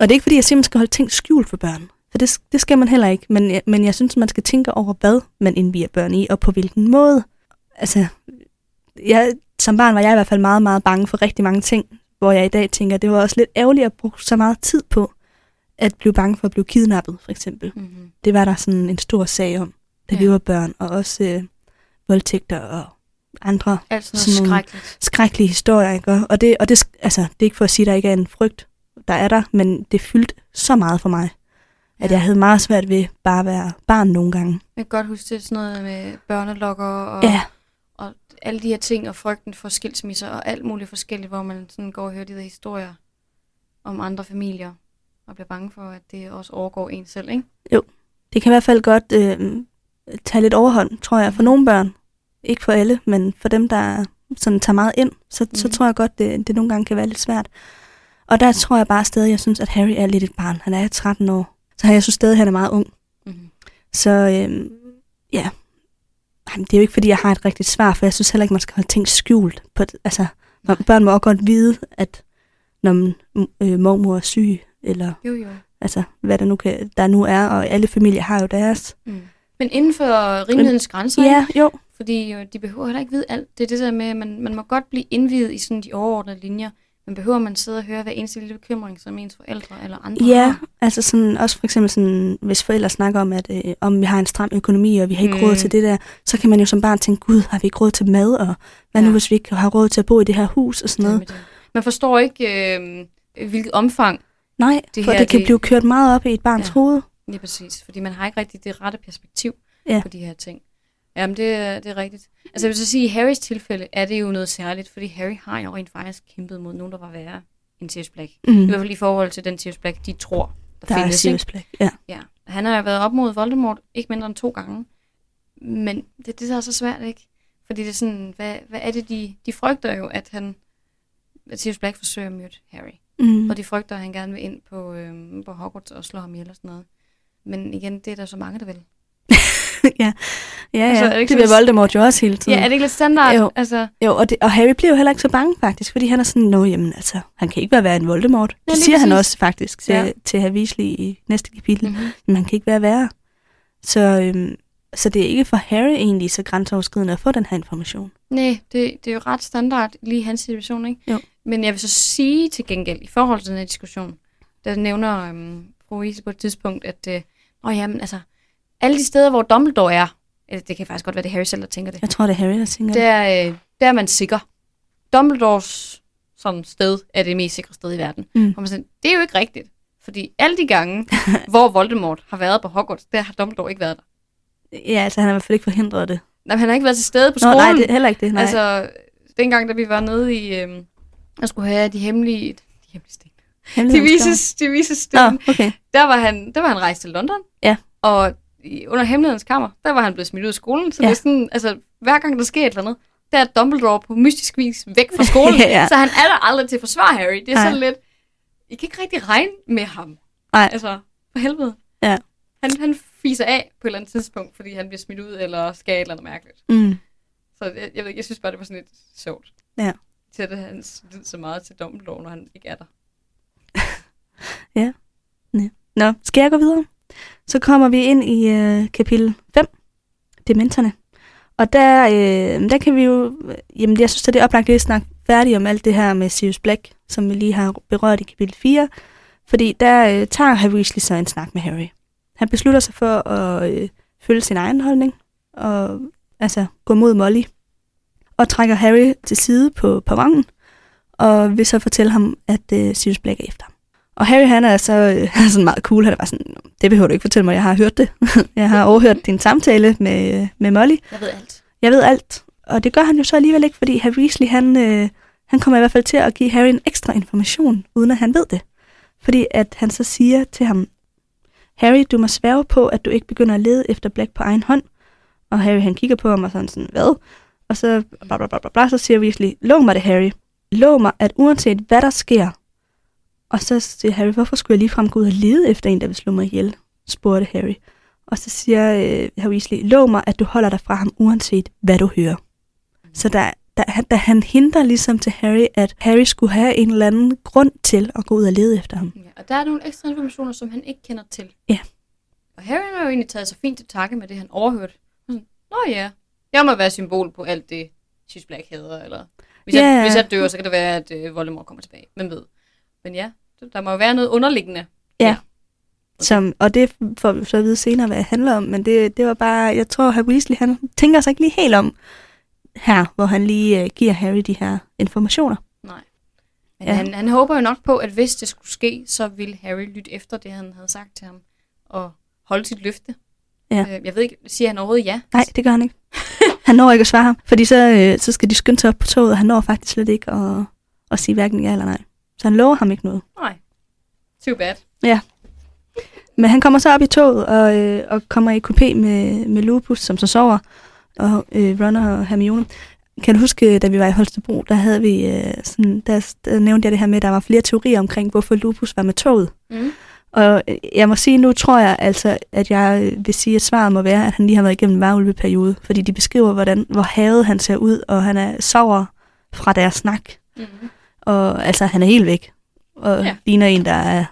Og det er ikke fordi, jeg man skal holde ting skjult for børn. For det, det skal man heller ikke. Men, men jeg synes, man skal tænke over, hvad man indviger børn i, og på hvilken måde. Altså, jeg, som barn var jeg i hvert fald meget, meget bange for rigtig mange ting, hvor jeg i dag tænker, at det var også lidt ærgerligt at bruge så meget tid på, at blive bange for at blive kidnappet, for eksempel. Mm-hmm. Det var der sådan en stor sag om, da ja. vi var børn, og også øh, voldtægter og andre Alt sådan Sådan skrækkeligt. skrækkelige historier, ikke? Og det, og det, altså, det er ikke for at sige, at der ikke er en frygt, der er der, men det fyldte så meget for mig, at Ja. jeg havde meget svært ved bare at være barn nogle gange. Jeg kan godt huske det sådan noget med børnelokker og, Ja, og alle de her ting, og frygten for skilsmisser og alt muligt forskelligt, hvor man sådan går og hører de der historier om andre familier, og bliver bange for, at det også overgår en selv, ikke? det kan i hvert fald godt øh, tage lidt overhånd, tror jeg, for nogle børn. Ikke for alle, men for dem, der sådan tager meget ind, så, mm. så Mhm. tror jeg godt, det, det nogle gange kan være lidt svært. Og der tror jeg bare stadig, jeg synes, at Harry er lidt et barn. Han er 13 år, så jeg synes stadig, at han er meget ung. Mm-hmm. Så øhm, ja, Jamen, det er jo ikke, fordi jeg har et rigtigt svar, for jeg synes heller ikke, man skal holde ting skjult. På, altså, Nej. børn må også godt vide, at når man, øh, mormor er syg, eller Jo, jo. altså, hvad der nu, kan, der nu er, og alle familier har jo deres. Mm. Men inden for rimelighedens grænser, Ja, jo. Fordi jo, de behøver heller ikke vide alt. Det er det der med, at man, man må godt blive indvidet i sådan de overordnede linjer. Men behøver man sidde og høre hver eneste lille bekymring, som ens forældre eller andre Ja, har? altså sådan, også for eksempel sådan, hvis forældre snakker om, at øh, om vi har en stram økonomi, og vi har ikke mm. råd til det der, så kan man jo som barn tænke, gud, har vi ikke råd til mad, og hvad ja. nu Ja. hvis vi ikke har råd til at bo i det her hus, og sådan noget. det. Man forstår ikke, øh, hvilket omfang Nej, Det for her, det kan det- blive kørt meget op i et barns Ja. hoved. lige præcis. Fordi man har ikke rigtig det rette perspektiv Ja. på de her ting. Jamen, det, er- det er rigtigt. Altså, jeg vil så sige, i Harrys tilfælde er det jo noget særligt, fordi Harry har jo rent faktisk kæmpet mod nogen, der var værre end Sirius Black. Mm. I hvert fald i forhold til den Sirius Black, de tror, der, Der er findes. Sirius ikke? Black, ja. Ja, han har jo været op mod Voldemort ikke mindre end to gange. Men det, det der er så svært, ikke? Fordi det er sådan, hvad, hvad er det, de, de frygter jo, at han, at Sirius Black forsøger at myrde Harry. Mm. Og de frygter, at han gerne vil ind på, øhm, på Hogwarts og slå ham ihjel og sådan noget. Men igen, det er der så mange, der vil. <laughs> ja, ja, Altså, er det ja. det vil sådan- Voldemort jo også hele tiden. Ja, er det ikke lidt standard? Jo. Altså, Jo, og, det, og Harry bliver jo heller ikke så bange faktisk, fordi han er sådan, nå jamen altså, han kan ikke være værre end Voldemort. Ja, Det siger han præcis. også faktisk til, Ja. til Herr Weasley i næste kapitel. Mm. mm-hmm. Men han kan ikke være værre. Så, øhm, så det er ikke for Harry egentlig så grænseoverskridende at få den her information. Nej, det, det er jo ret standard lige hans situation, ikke? Jo. Men jeg vil så sige til gengæld, i forhold til den her diskussion, der nævner øhm, fru Ise på et tidspunkt, at øh, åh, jamen, altså, alle de steder, hvor Dumbledore er, eller det kan faktisk godt være, det er Harry selv, der tænker det, Jeg tror, det er Harry, der tænker der, øh, der er man sikker. Dumbledores sådan sted er det mest sikre sted i verden. Mm. Og man siger, det er jo ikke rigtigt. Fordi alle de gange, <laughs> hvor Voldemort har været på Hogwarts, der har Dumbledore ikke været der. Ja, altså han har i hvert fald ikke forhindret det. Nej, han har ikke været til stede på Nå, skolen. nej, det er heller ikke det. Nej. Altså, dengang, da vi var nede i... Øhm, jeg skulle have de hemmelige... De hemmelige sten. De Hemmelighedens vises, de vises sten. Nå, okay. Der, var han, der var han rejst til London. Ja. Og i, under hemmelighedens kammer, der var han blevet smidt ud af skolen. Så Ja. det er sådan, altså, hver gang der sker et eller andet, der er Dumbledore på mystisk vis væk fra skolen. <laughs> Ja. Så han er der aldrig til at forsvare Harry. Det er Nej. sådan lidt... I kan ikke rigtig regne med ham. Nej. Altså, for helvede. Ja. Han, han fiser af på et eller andet tidspunkt, fordi han bliver smidt ud, eller skal et eller andet mærkeligt. Mm. Så jeg, jeg, jeg synes bare, det var sådan lidt sjovt. Ja. Til at han lyd så meget til Dumbledore, når han ikke er der. <laughs> Nå, skal jeg gå videre? Så kommer vi ind i øh, kapitel 5, Dementerne. Og der, øh, der kan vi jo, jamen jeg synes, at det er oplagt lige at snakke færdigt om alt det her med Sirius Black, som vi lige har berørt i kapitel 4. Fordi der øh, tager Harry Weasley så en snak med Harry. han beslutter sig for at øh, følge sin egen holdning og altså gå mod Molly og trækker Harry til side på perronen og vil så fortælle ham, at øh, Sirius Black er efter. Og Harry han er så øh, <laughs> han er sådan meget cool. Han er bare sådan, det behøver du ikke fortælle mig, jeg har hørt det. <laughs> jeg har overhørt din samtale med, med Molly. Jeg ved alt. Jeg ved alt. Og det gør han jo så alligevel ikke, fordi Harry Weasley, han, øh, han kommer i hvert fald til at give Harry en ekstra information, uden at han ved det. Fordi at han så siger til ham, Harry, du må sværge på, at du ikke begynder at lede efter Black på egen hånd. Og Harry han kigger på ham og sådan sådan, hvad? Og så, bla, bla, bla, bla, bla, så siger Weasley, lov mig det, Harry. Lov mig, at uanset hvad der sker, og så siger Harry, hvorfor skulle jeg ligefrem gå ud og lede efter en, der vil slå mig ihjel? spurgte Harry. Og så siger øh, Harry Weasley, lov mig, at du holder dig fra ham, uanset hvad du hører. Så der, der, da han hindrer ligesom til Harry, at Harry skulle have en eller anden grund til at gå ud og lede efter ham. Ja, og der er nogle ekstra informationer, som han ikke kender til. Ja. Og Harry har jo egentlig taget sig fint til takke med det, han overhørte. Sådan, Nå ja, jeg må være symbol på alt det, Sirius Black hader, eller hvis, Ja. jeg, hvis jeg dør, så kan det være, at øh, Voldemort kommer tilbage. Hvem ved? Men ja, der må jo være noget underliggende. Ja. Som, og det får vi så at vide senere, hvad det handler om. Men det, det var bare, jeg tror, Harry Weasley, han tænker sig ikke lige helt om her, hvor han lige øh, giver Harry de her informationer. Nej. Men Ja. ja. han, han håber jo nok på, at hvis det skulle ske, så ville Harry lytte efter det, han havde sagt til ham, og holde sit løfte. Ja. Øh, jeg ved ikke, siger han overhovedet ja? Nej, det gør han ikke. Han når ikke at svare ham, fordi så, øh, så skal de skynde sig op på toget, og han når faktisk slet ikke at, at sige hverken ja eller nej. Så han lover ham ikke noget. Nej. Too bad. Men han kommer så op i toget og, øh, og kommer i kupé med, med Lupus, som så sover, og øh, Ron og Hermione. Kan du huske, da vi var i Holstebro, der havde vi øh, sådan, der, der nævnte jeg det her med, at der var flere teorier omkring, hvorfor Lupus var med toget. Mm. Og øh, jeg må sige, nu tror jeg altså, at jeg øh, vil sige, at svaret må være, at han lige har været igennem en varulveperiode. Fordi de beskriver, hvordan, hvor havet han ser ud, og han er sover fra deres snak. Mm. Og altså, han er helt væk. Og ja. Ligner en, der er...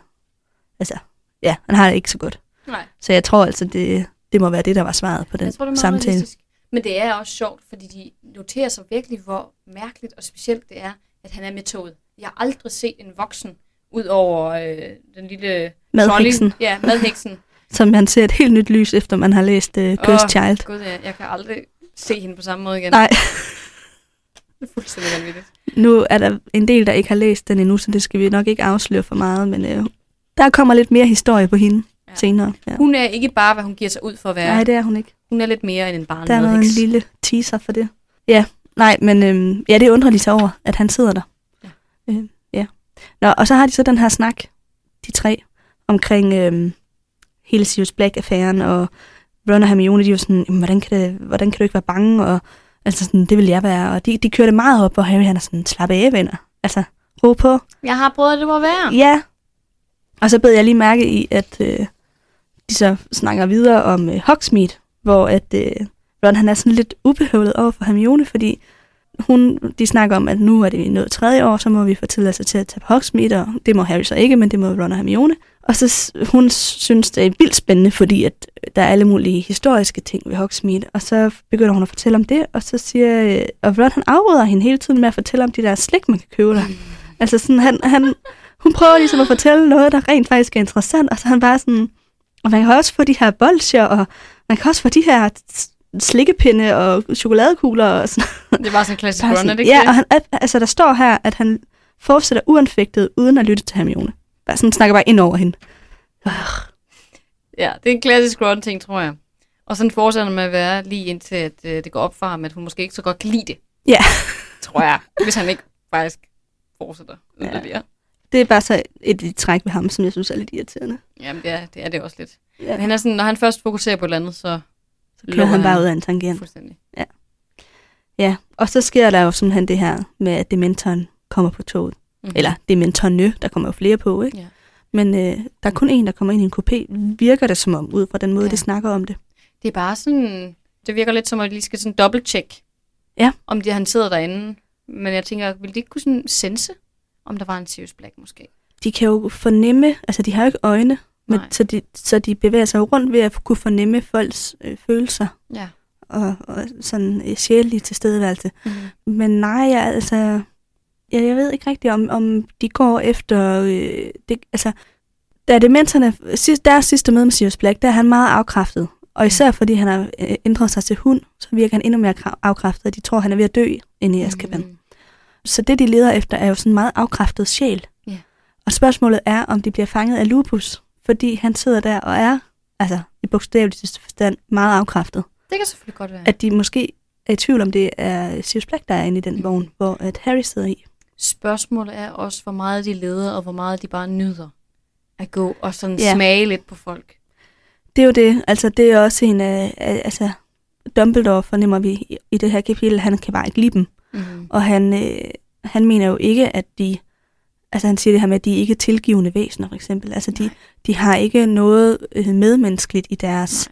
Altså, ja, han har det ikke så godt. Nej. Så jeg tror altså, det, det må være det, der var svaret på den Jeg tror, det er samtale. realistisk. Men det er også sjovt, fordi de noterer sig virkelig, hvor mærkeligt og specielt det er, at han er med toget. Jeg har aldrig set en voksen, ud over øh, den lille Madheksen, trolley. Ja, madheksen. <laughs> som han ser et helt nyt lys, efter man har læst uh, Cursed Åh, Child. Gud, ja, jeg kan aldrig se hende på samme måde igen. Nej, <laughs> Det er fuldstændig vanvittigt. nu er der en del, der ikke har læst den endnu, så det skal vi nok ikke afsløre for meget, men uh, der kommer lidt mere historie på hende ja. Senere. Ja. Hun er ikke bare, hvad hun giver sig ud for at være. Nej, det er hun ikke. Hun er lidt mere end en barn Der er noget en lille teaser for det. Ja, nej, men øhm, ja, det undrer de sig over, at han sidder der. Ja. Øh, ja. Nå, og så har de så den her snak, de tre, omkring øhm, hele Sirius Black-affæren, og Ron og Hermione, de jo sådan, "Jamen, hvordan kan, det, hvordan kan du ikke være bange, og altså sådan, det vil jeg være, og de, de kører det meget op, og Harry han er sådan, slap af, venner. Altså, ro på. Jeg har prøvet, det var værd. Ja. Og så bed jeg lige mærke i, at øh, de så snakker videre om øh, Hogsmeade, hvor at øh, Ron han er sådan lidt ubehøvlet over for Hermione, fordi hun, de snakker om, at nu er det nået tredje år, så må vi få tilladelse til at tage på Hogsmeade, og det må Harry så ikke, men det må Ron og Hermione. Og så hun synes, det er vildt spændende, fordi at der er alle mulige historiske ting ved Hogsmeade, og så begynder hun at fortælle om det, og så siger, og Ron han afbryder hende hele tiden med at fortælle om de der slik, man kan købe der. Altså sådan, han, han, hun prøver ligesom at fortælle noget, der rent faktisk er interessant, og så han bare sådan, og man kan også få de her bolsjer, og man kan også få de her slikkepinde og chokoladekugler og sådan Det var sådan en klassisk Bare run, er sådan, det ja, og han, altså der står her, at han fortsætter uanfægtet, uden at lytte til Hermione. Bare sådan snakker bare ind over hende. Ja, det er en klassisk run-ting, tror jeg. Og sådan fortsætter han med at være lige indtil, at øh, det går op for ham, at hun måske ikke så godt kan lide det. Ja. Tror jeg. Hvis han ikke faktisk fortsætter yderligere. Ja. Det er bare så et, et træk ved ham, som jeg synes er lidt irriterende. Jamen, det er, det er det også lidt. Ja. Men han er sådan, når han først fokuserer på et eller andet, så Så kører han bare ud af en tangent. fuldstændig. Ja, og så sker der jo simpelthen det her med, at dementoren kommer på toget. Mm-hmm. Eller dementorne, der kommer jo flere på, ikke? Ja. Men øh, der er kun en, der kommer ind i en kopé. Virker det som om, ud fra den måde, ja. Ja. de snakker om det. Det er bare sådan, det virker lidt som, at de lige skal sådan dobbelt-check, Ja. om de, han sidder derinde. Men jeg tænker, ville de ikke kunne sådan sense, om der var en Sirius Black måske? De kan jo fornemme, altså de har jo ikke øjne, men, så, de, så de bevæger sig rundt ved at kunne fornemme folks øh, følelser. Ja. og, og sådan øh, sjældent tilstedeværelse. Mm-hmm. Men nej, jeg, altså, jeg, jeg ved ikke rigtigt, om, om de går efter, øh, det, altså, da dementerne, sidst- deres sidste møde med Sirius Black, der er han meget afkræftet. Og især fordi han har øh, ændret sig til hund, så virker han endnu mere afkræftet, de tror, han er ved at dø inde i Azkaban. Mm. Så det, de leder efter, er jo sådan en meget afkræftet sjæl. Ja. Og spørgsmålet er, om de bliver fanget af lupus, fordi han sidder der og er, altså i bogstaveligste forstand, meget afkræftet. Det kan selvfølgelig godt være. At de måske er i tvivl om, det er Sirius Black, der er inde i den vogn, hvor at Harry sidder i. Spørgsmålet er også, hvor meget de leder, og hvor meget de bare nyder at gå og sådan Ja. smage lidt på folk. Det er jo det. Altså, det er også en af, af altså, Dumbledore fornemmer vi i, i det her kapitel, han kan bare ikke lide dem. Mm. Og han, øh, han mener jo ikke, at de, altså han siger det her med, at de ikke er tilgivende væsener, for eksempel. Altså, de, de har ikke noget øh, medmenneskeligt i deres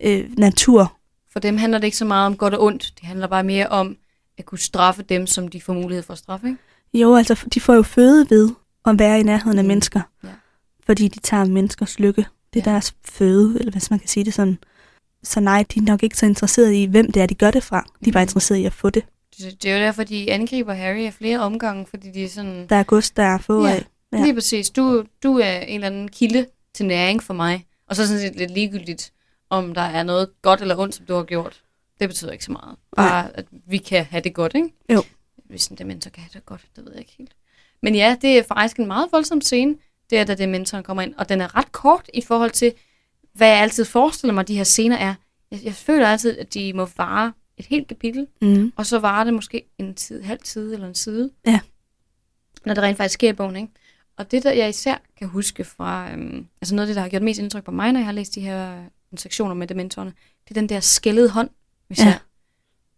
øh, natur. For dem handler det ikke så meget om godt og ondt. Det handler bare mere om at kunne straffe dem, som de får mulighed for at straffe. Ikke? Jo, altså, de får jo føde ved at være i nærheden af Mm. mennesker. Ja. Fordi de tager menneskers lykke. Det er Ja. deres føde, eller hvis man kan sige det sådan. Så nej, de er nok ikke så interesserede i, hvem det er, de gør det fra. De er bare Mhm. interesserede i at få det. Det, det er jo derfor, de angriber Harry af flere omgange, fordi de er sådan... Der er gods, der er få Ja. af. Ja. Lige præcis. Du, du er en eller anden kilde til næring for mig. Og så er sådan set lidt ligegyldigt, om der er noget godt eller ondt, som du har gjort. Det betyder ikke så meget. Bare, at vi kan have det godt, ikke? Jo. Hvis en dementor kan have det godt, det ved jeg ikke helt. Men ja, det er faktisk en meget voldsom scene. Det er, da dementoren kommer ind. Og den er ret kort i forhold til, hvad jeg altid forestiller mig, de her scener er. Jeg, jeg føler altid, at de må vare et helt kapitel. Mm. Og så varer det måske en tid, halv side eller en side. Ja. Når det rent faktisk sker i bogen, ikke? Og det, der jeg især kan huske fra... Øhm, altså noget af det, der har gjort mest indtryk på mig, når jeg har læst de her øh, sektioner med dementorerne, det er den der skældede hånd, vi Ja. ser.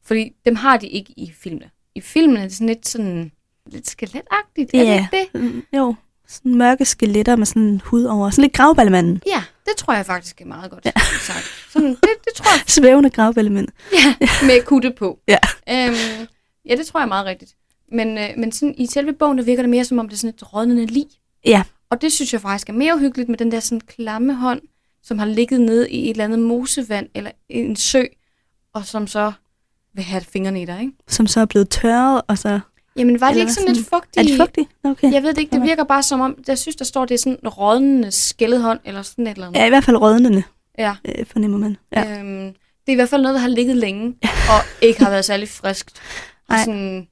Fordi dem har de ikke i filmene. I filmen er det sådan lidt sådan... Lidt skeletagtigt, er det Ja. ikke det? Mm, Jo, sådan mørke skeletter med sådan en hud over. Sådan lidt gravballemanden. Ja, det tror jeg faktisk er meget godt ja. sagt. Sådan, det, det tror jeg <laughs> Svævende gravballemand. Ja, <laughs> med kutte på. Ja. Øhm, ja, det tror jeg er meget rigtigt. Men, øh, men sådan, i selve bogen, der virker det mere som om, det er sådan et rådnende lig. Ja. Og det synes jeg faktisk er mere hyggeligt med den der sådan klamme hånd, som har ligget nede i et eller andet mosevand eller en sø, og som så vil have fingrene i dig, ikke? Som så er blevet tørret, og så... Jamen, var det ikke sådan sådan- lidt fugtigt? Er de fugtige? Okay. Jeg ved det ikke, det virker bare som om, jeg synes, der står, det er sådan en rådnende skældet hånd, eller sådan et eller andet. Ja, i hvert fald rødnende, Ja. øh, fornemmer man. Ja. Øhm, det er i hvert fald noget, der har ligget længe, <laughs> og ikke har været særlig friskt. Nej. sådan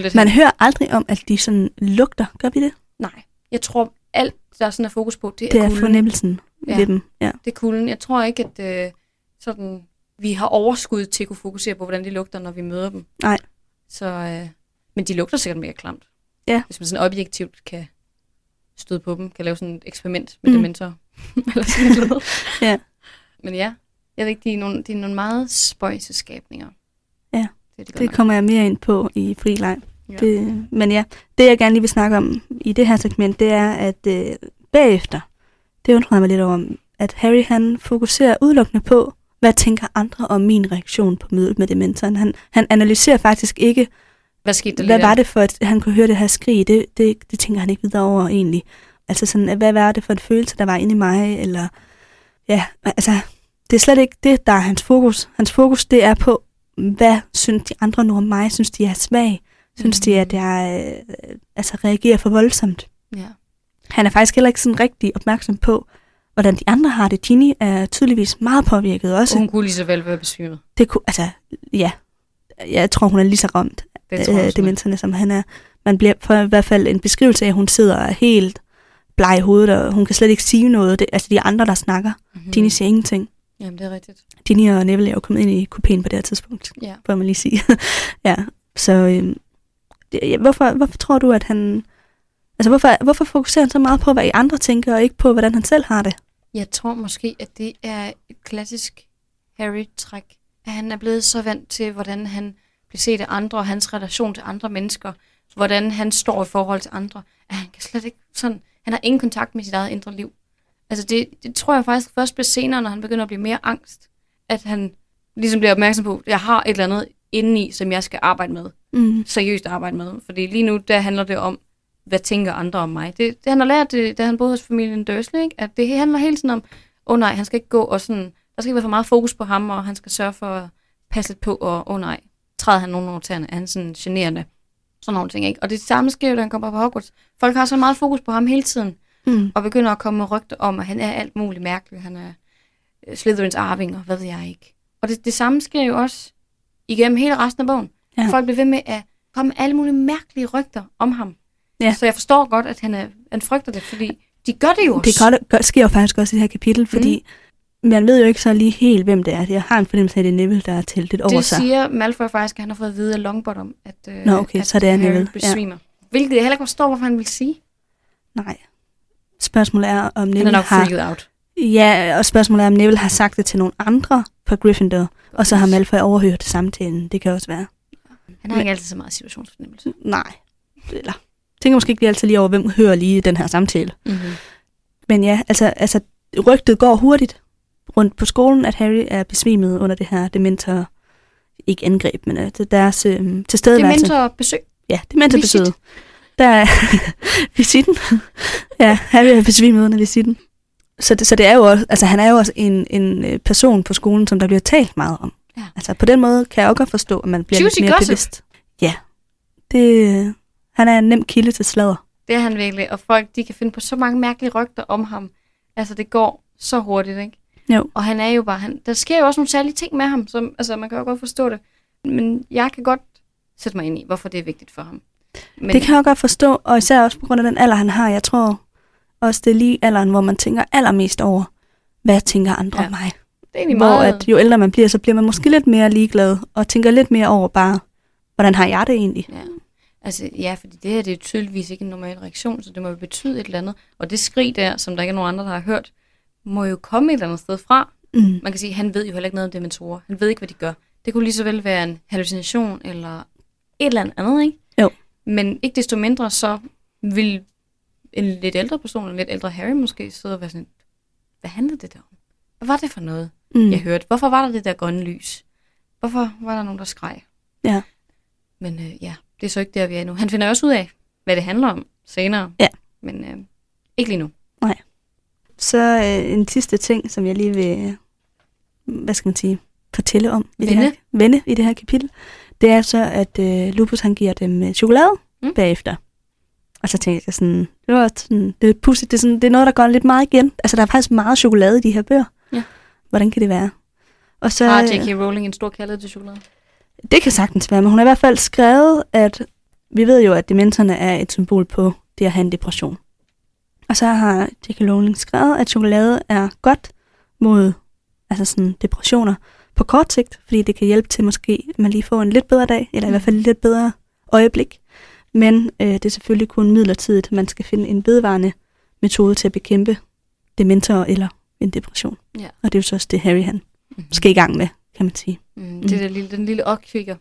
lidt Man hen. hører aldrig om, at de sådan lugter. Gør vi det? Nej, jeg tror, alt, der sådan er fokus på, det er, Det er kulden. fornemmelsen Ja. ved dem. Ja. Det er kulden. Jeg tror ikke, at øh, sådan, vi har overskud til at kunne fokusere på, hvordan de lugter, når vi møder dem. Nej. Så, øh, men de lugter sikkert mere klamt. Ja. Hvis man sådan objektivt kan støde på dem, kan lave sådan et eksperiment med Mm. mm. dementor. <laughs> Eller sådan noget. Ja. Men ja, jeg ved ikke, de er nogle, de er nogle meget spøjse skabninger. Ja, det, Det nok. kommer jeg mere ind på i frileg. Ja. Det, men ja, det jeg gerne lige vil snakke om i det her segment, det er, at øh, bagefter, det undrer jeg mig lidt over, at Harry han fokuserer udelukkende på, hvad tænker andre om min reaktion på mødet med dementoren. Han, han analyserer faktisk ikke, Hvad skete der hvad var det for, at han kunne høre det her skrig. Det, det, det tænker han ikke videre over egentlig. Altså sådan, hvad var det for en følelse, der var inde i mig, eller ja, altså, det er slet ikke det, der er hans fokus. Hans fokus, det er på, hvad synes de andre nu om mig? Synes de, jeg er svag? Synes de, at jeg øh, altså, reagerer for voldsomt? Ja. Han er faktisk heller ikke sådan rigtig opmærksom på, hvordan de andre har det. Ginny er tydeligvis meget påvirket også. Og hun kunne lige så vel være besvimet. Det kunne, altså, ja. Jeg tror, hun er lige så ramt Det øh, er. demenserne, som han er. Man bliver for i hvert fald en beskrivelse af, at hun sidder er helt bleg i hovedet, og hun kan slet ikke sige noget. Det, altså de andre, der snakker. Mm. Mhm. Ginny siger ingenting. Jamen, det er rigtigt. Ginny og Neville er jo kommet ind i kupéen på det her tidspunkt, Ja. bør man lige sige. <laughs> ja, så øhm, det, hvorfor, hvorfor tror du, at han... Altså, hvorfor, hvorfor fokuserer han så meget på, hvad I andre tænker, og ikke på, hvordan han selv har det? Jeg tror måske, at det er et klassisk Harry-træk. At han er blevet så vant til, hvordan han bliver set af andre, og hans relation til andre mennesker. Hvordan han står i forhold til andre. At han kan slet ikke sådan... Han har ingen kontakt med sit eget indre liv. Altså det, det tror jeg faktisk først bliver senere, når han begynder at blive mere angst. At han ligesom bliver opmærksom på, at jeg har et eller andet indeni, som jeg skal arbejde med. Mm. seriøst arbejde med. Fordi lige nu, der handler det om, hvad tænker andre om mig. Det, det han har lært, det, da han boede hos familien Dursley, ikke? at det handler hele tiden om, åh oh, nej, han skal ikke gå, og sådan, der skal ikke være for meget fokus på ham, og han skal sørge for at passe lidt på, og åh oh, nej, træder han nogen over tæerne, er han sådan generende. Sådan nogle ting, ikke? Og det samme sker jo, da han kommer på Hogwarts. Folk har så meget fokus på ham hele tiden. Mm. og begynder at komme med rygter om, at han er alt muligt mærkeligt. Han er øh, Slytherins arving, og hvad ved jeg ikke. Og det, det samme sker jo også igennem hele resten af bogen. Ja. Folk bliver ved med at komme med alle mulige mærkelige rygter om ham. Ja. Så jeg forstår godt, at han, er, han frygter det, fordi de gør det jo også. Det gør, gør, sker jo faktisk også i det her kapitel, fordi mm. Man ved jo ikke så lige helt, hvem det er. Jeg har en fornemmelse af, at det er Neville, der er talt lidt over det sig. siger Malfoy faktisk, at han har fået at vide af Longbottom, at, øh, Nå, okay, at så det er Neville, ja. besvimer. Hvilket jeg heller ikke forstår, hvorfor han vil sige. Nej. Spørgsmålet er, om Han er Neville nok har... out. Ja, og spørgsmålet er, om Neville har sagt det til nogle andre på Gryffindor, og så har Malfoy overhørt samtalen. Det kan også være. Han har ikke altid så meget situationsfornemmelse. Nej. Eller, tænker måske ikke lige altid lige over, hvem hører lige den her samtale. Mm-hmm. Men ja, altså, altså rygtet går hurtigt rundt på skolen, at Harry er besvimet under det her dementor, ikke angreb, men deres øh, Det er tilstedeværelse. mentor besøg. Ja, dementorbesøget. Visit. Der er <laughs> visitten. ja, Harry er besvimet under visitten. Så det, så det er jo også, altså han er jo også en, en øh, person på skolen, som der bliver talt meget om. Ja. Altså på den måde kan jeg også godt forstå, at man bliver Juicy lidt mere gossip. bevidst. Ja, det, han er en nem kilde til sladder. Det er han virkelig, og folk de kan finde på så mange mærkelige rygter om ham. Altså, det går så hurtigt, ikke? Jo. Og han er jo bare, han, der sker jo også nogle særlige ting med ham, som, altså, man kan jo godt forstå det. Men jeg kan godt sætte mig ind i, hvorfor det er vigtigt for ham. Men, Det kan jeg godt forstå, og især også på grund af den alder, han har. Jeg tror også, det er lige alderen, hvor man tænker allermest over, hvad tænker andre Ja. om mig. det er Hvor meget... at jo ældre man bliver, så bliver man måske lidt mere ligeglad, og tænker lidt mere over bare, hvordan har jeg det egentlig? Ja. Altså, ja, fordi det her det er tydeligvis ikke en normal reaktion, så det må jo betyde et eller andet. Og det skrig der, som der ikke er nogen andre, der har hørt, må jo komme et eller andet sted fra. Mm. Man kan sige, at han ved jo heller ikke noget om dementorer. Han ved ikke, hvad de gør. Det kunne lige så vel være en hallucination eller et eller andet, ikke? Jo. Men ikke desto mindre, så vil en lidt ældre person, en lidt ældre Harry måske, sidde og være sådan, hvad handlede det der om? Hvad var det for noget, Mm. jeg hørte? Hvorfor var der det der grønne lys? Hvorfor var der nogen, der skreg? Ja. Men øh, ja, det er så ikke der, vi er nu. Han finder også ud af, hvad det handler om senere. Ja. Men øh, ikke lige nu. Så øh, en sidste ting, som jeg lige vil, øh, hvad skal man sige, fortælle om i det her, Vende. vende i det her kapitel, det er så, at øh, Lupus han giver dem øh, chokolade mm. Bagefter. Og så tænkte jeg sådan, det var sådan, det er pudsigt, det er, sådan, det er noget, der går lidt meget igen. Altså, der er faktisk meget chokolade i de her bøger. Ja. Hvordan kan det være? Og så, Har J.K. Rowling en stor kærlighed til chokolade? Det kan sagtens være, men hun har i hvert fald skrevet, at vi ved jo, at dementorerne er et symbol på det at have en depression. Og så har J.K. Rowling skrevet, at chokolade er godt mod altså sådan depressioner på kort sigt, fordi det kan hjælpe til måske, at man lige får en lidt bedre dag, eller i hvert fald et lidt bedre øjeblik. Men øh, det er selvfølgelig kun midlertidigt. Man skal finde en vedvarende metode til at bekæmpe dementorer eller en depression. Ja. Og det er jo så også det, Harry han Mm-hmm. skal i gang med, kan man sige. Mm, det er der lille, den lille opkvikker.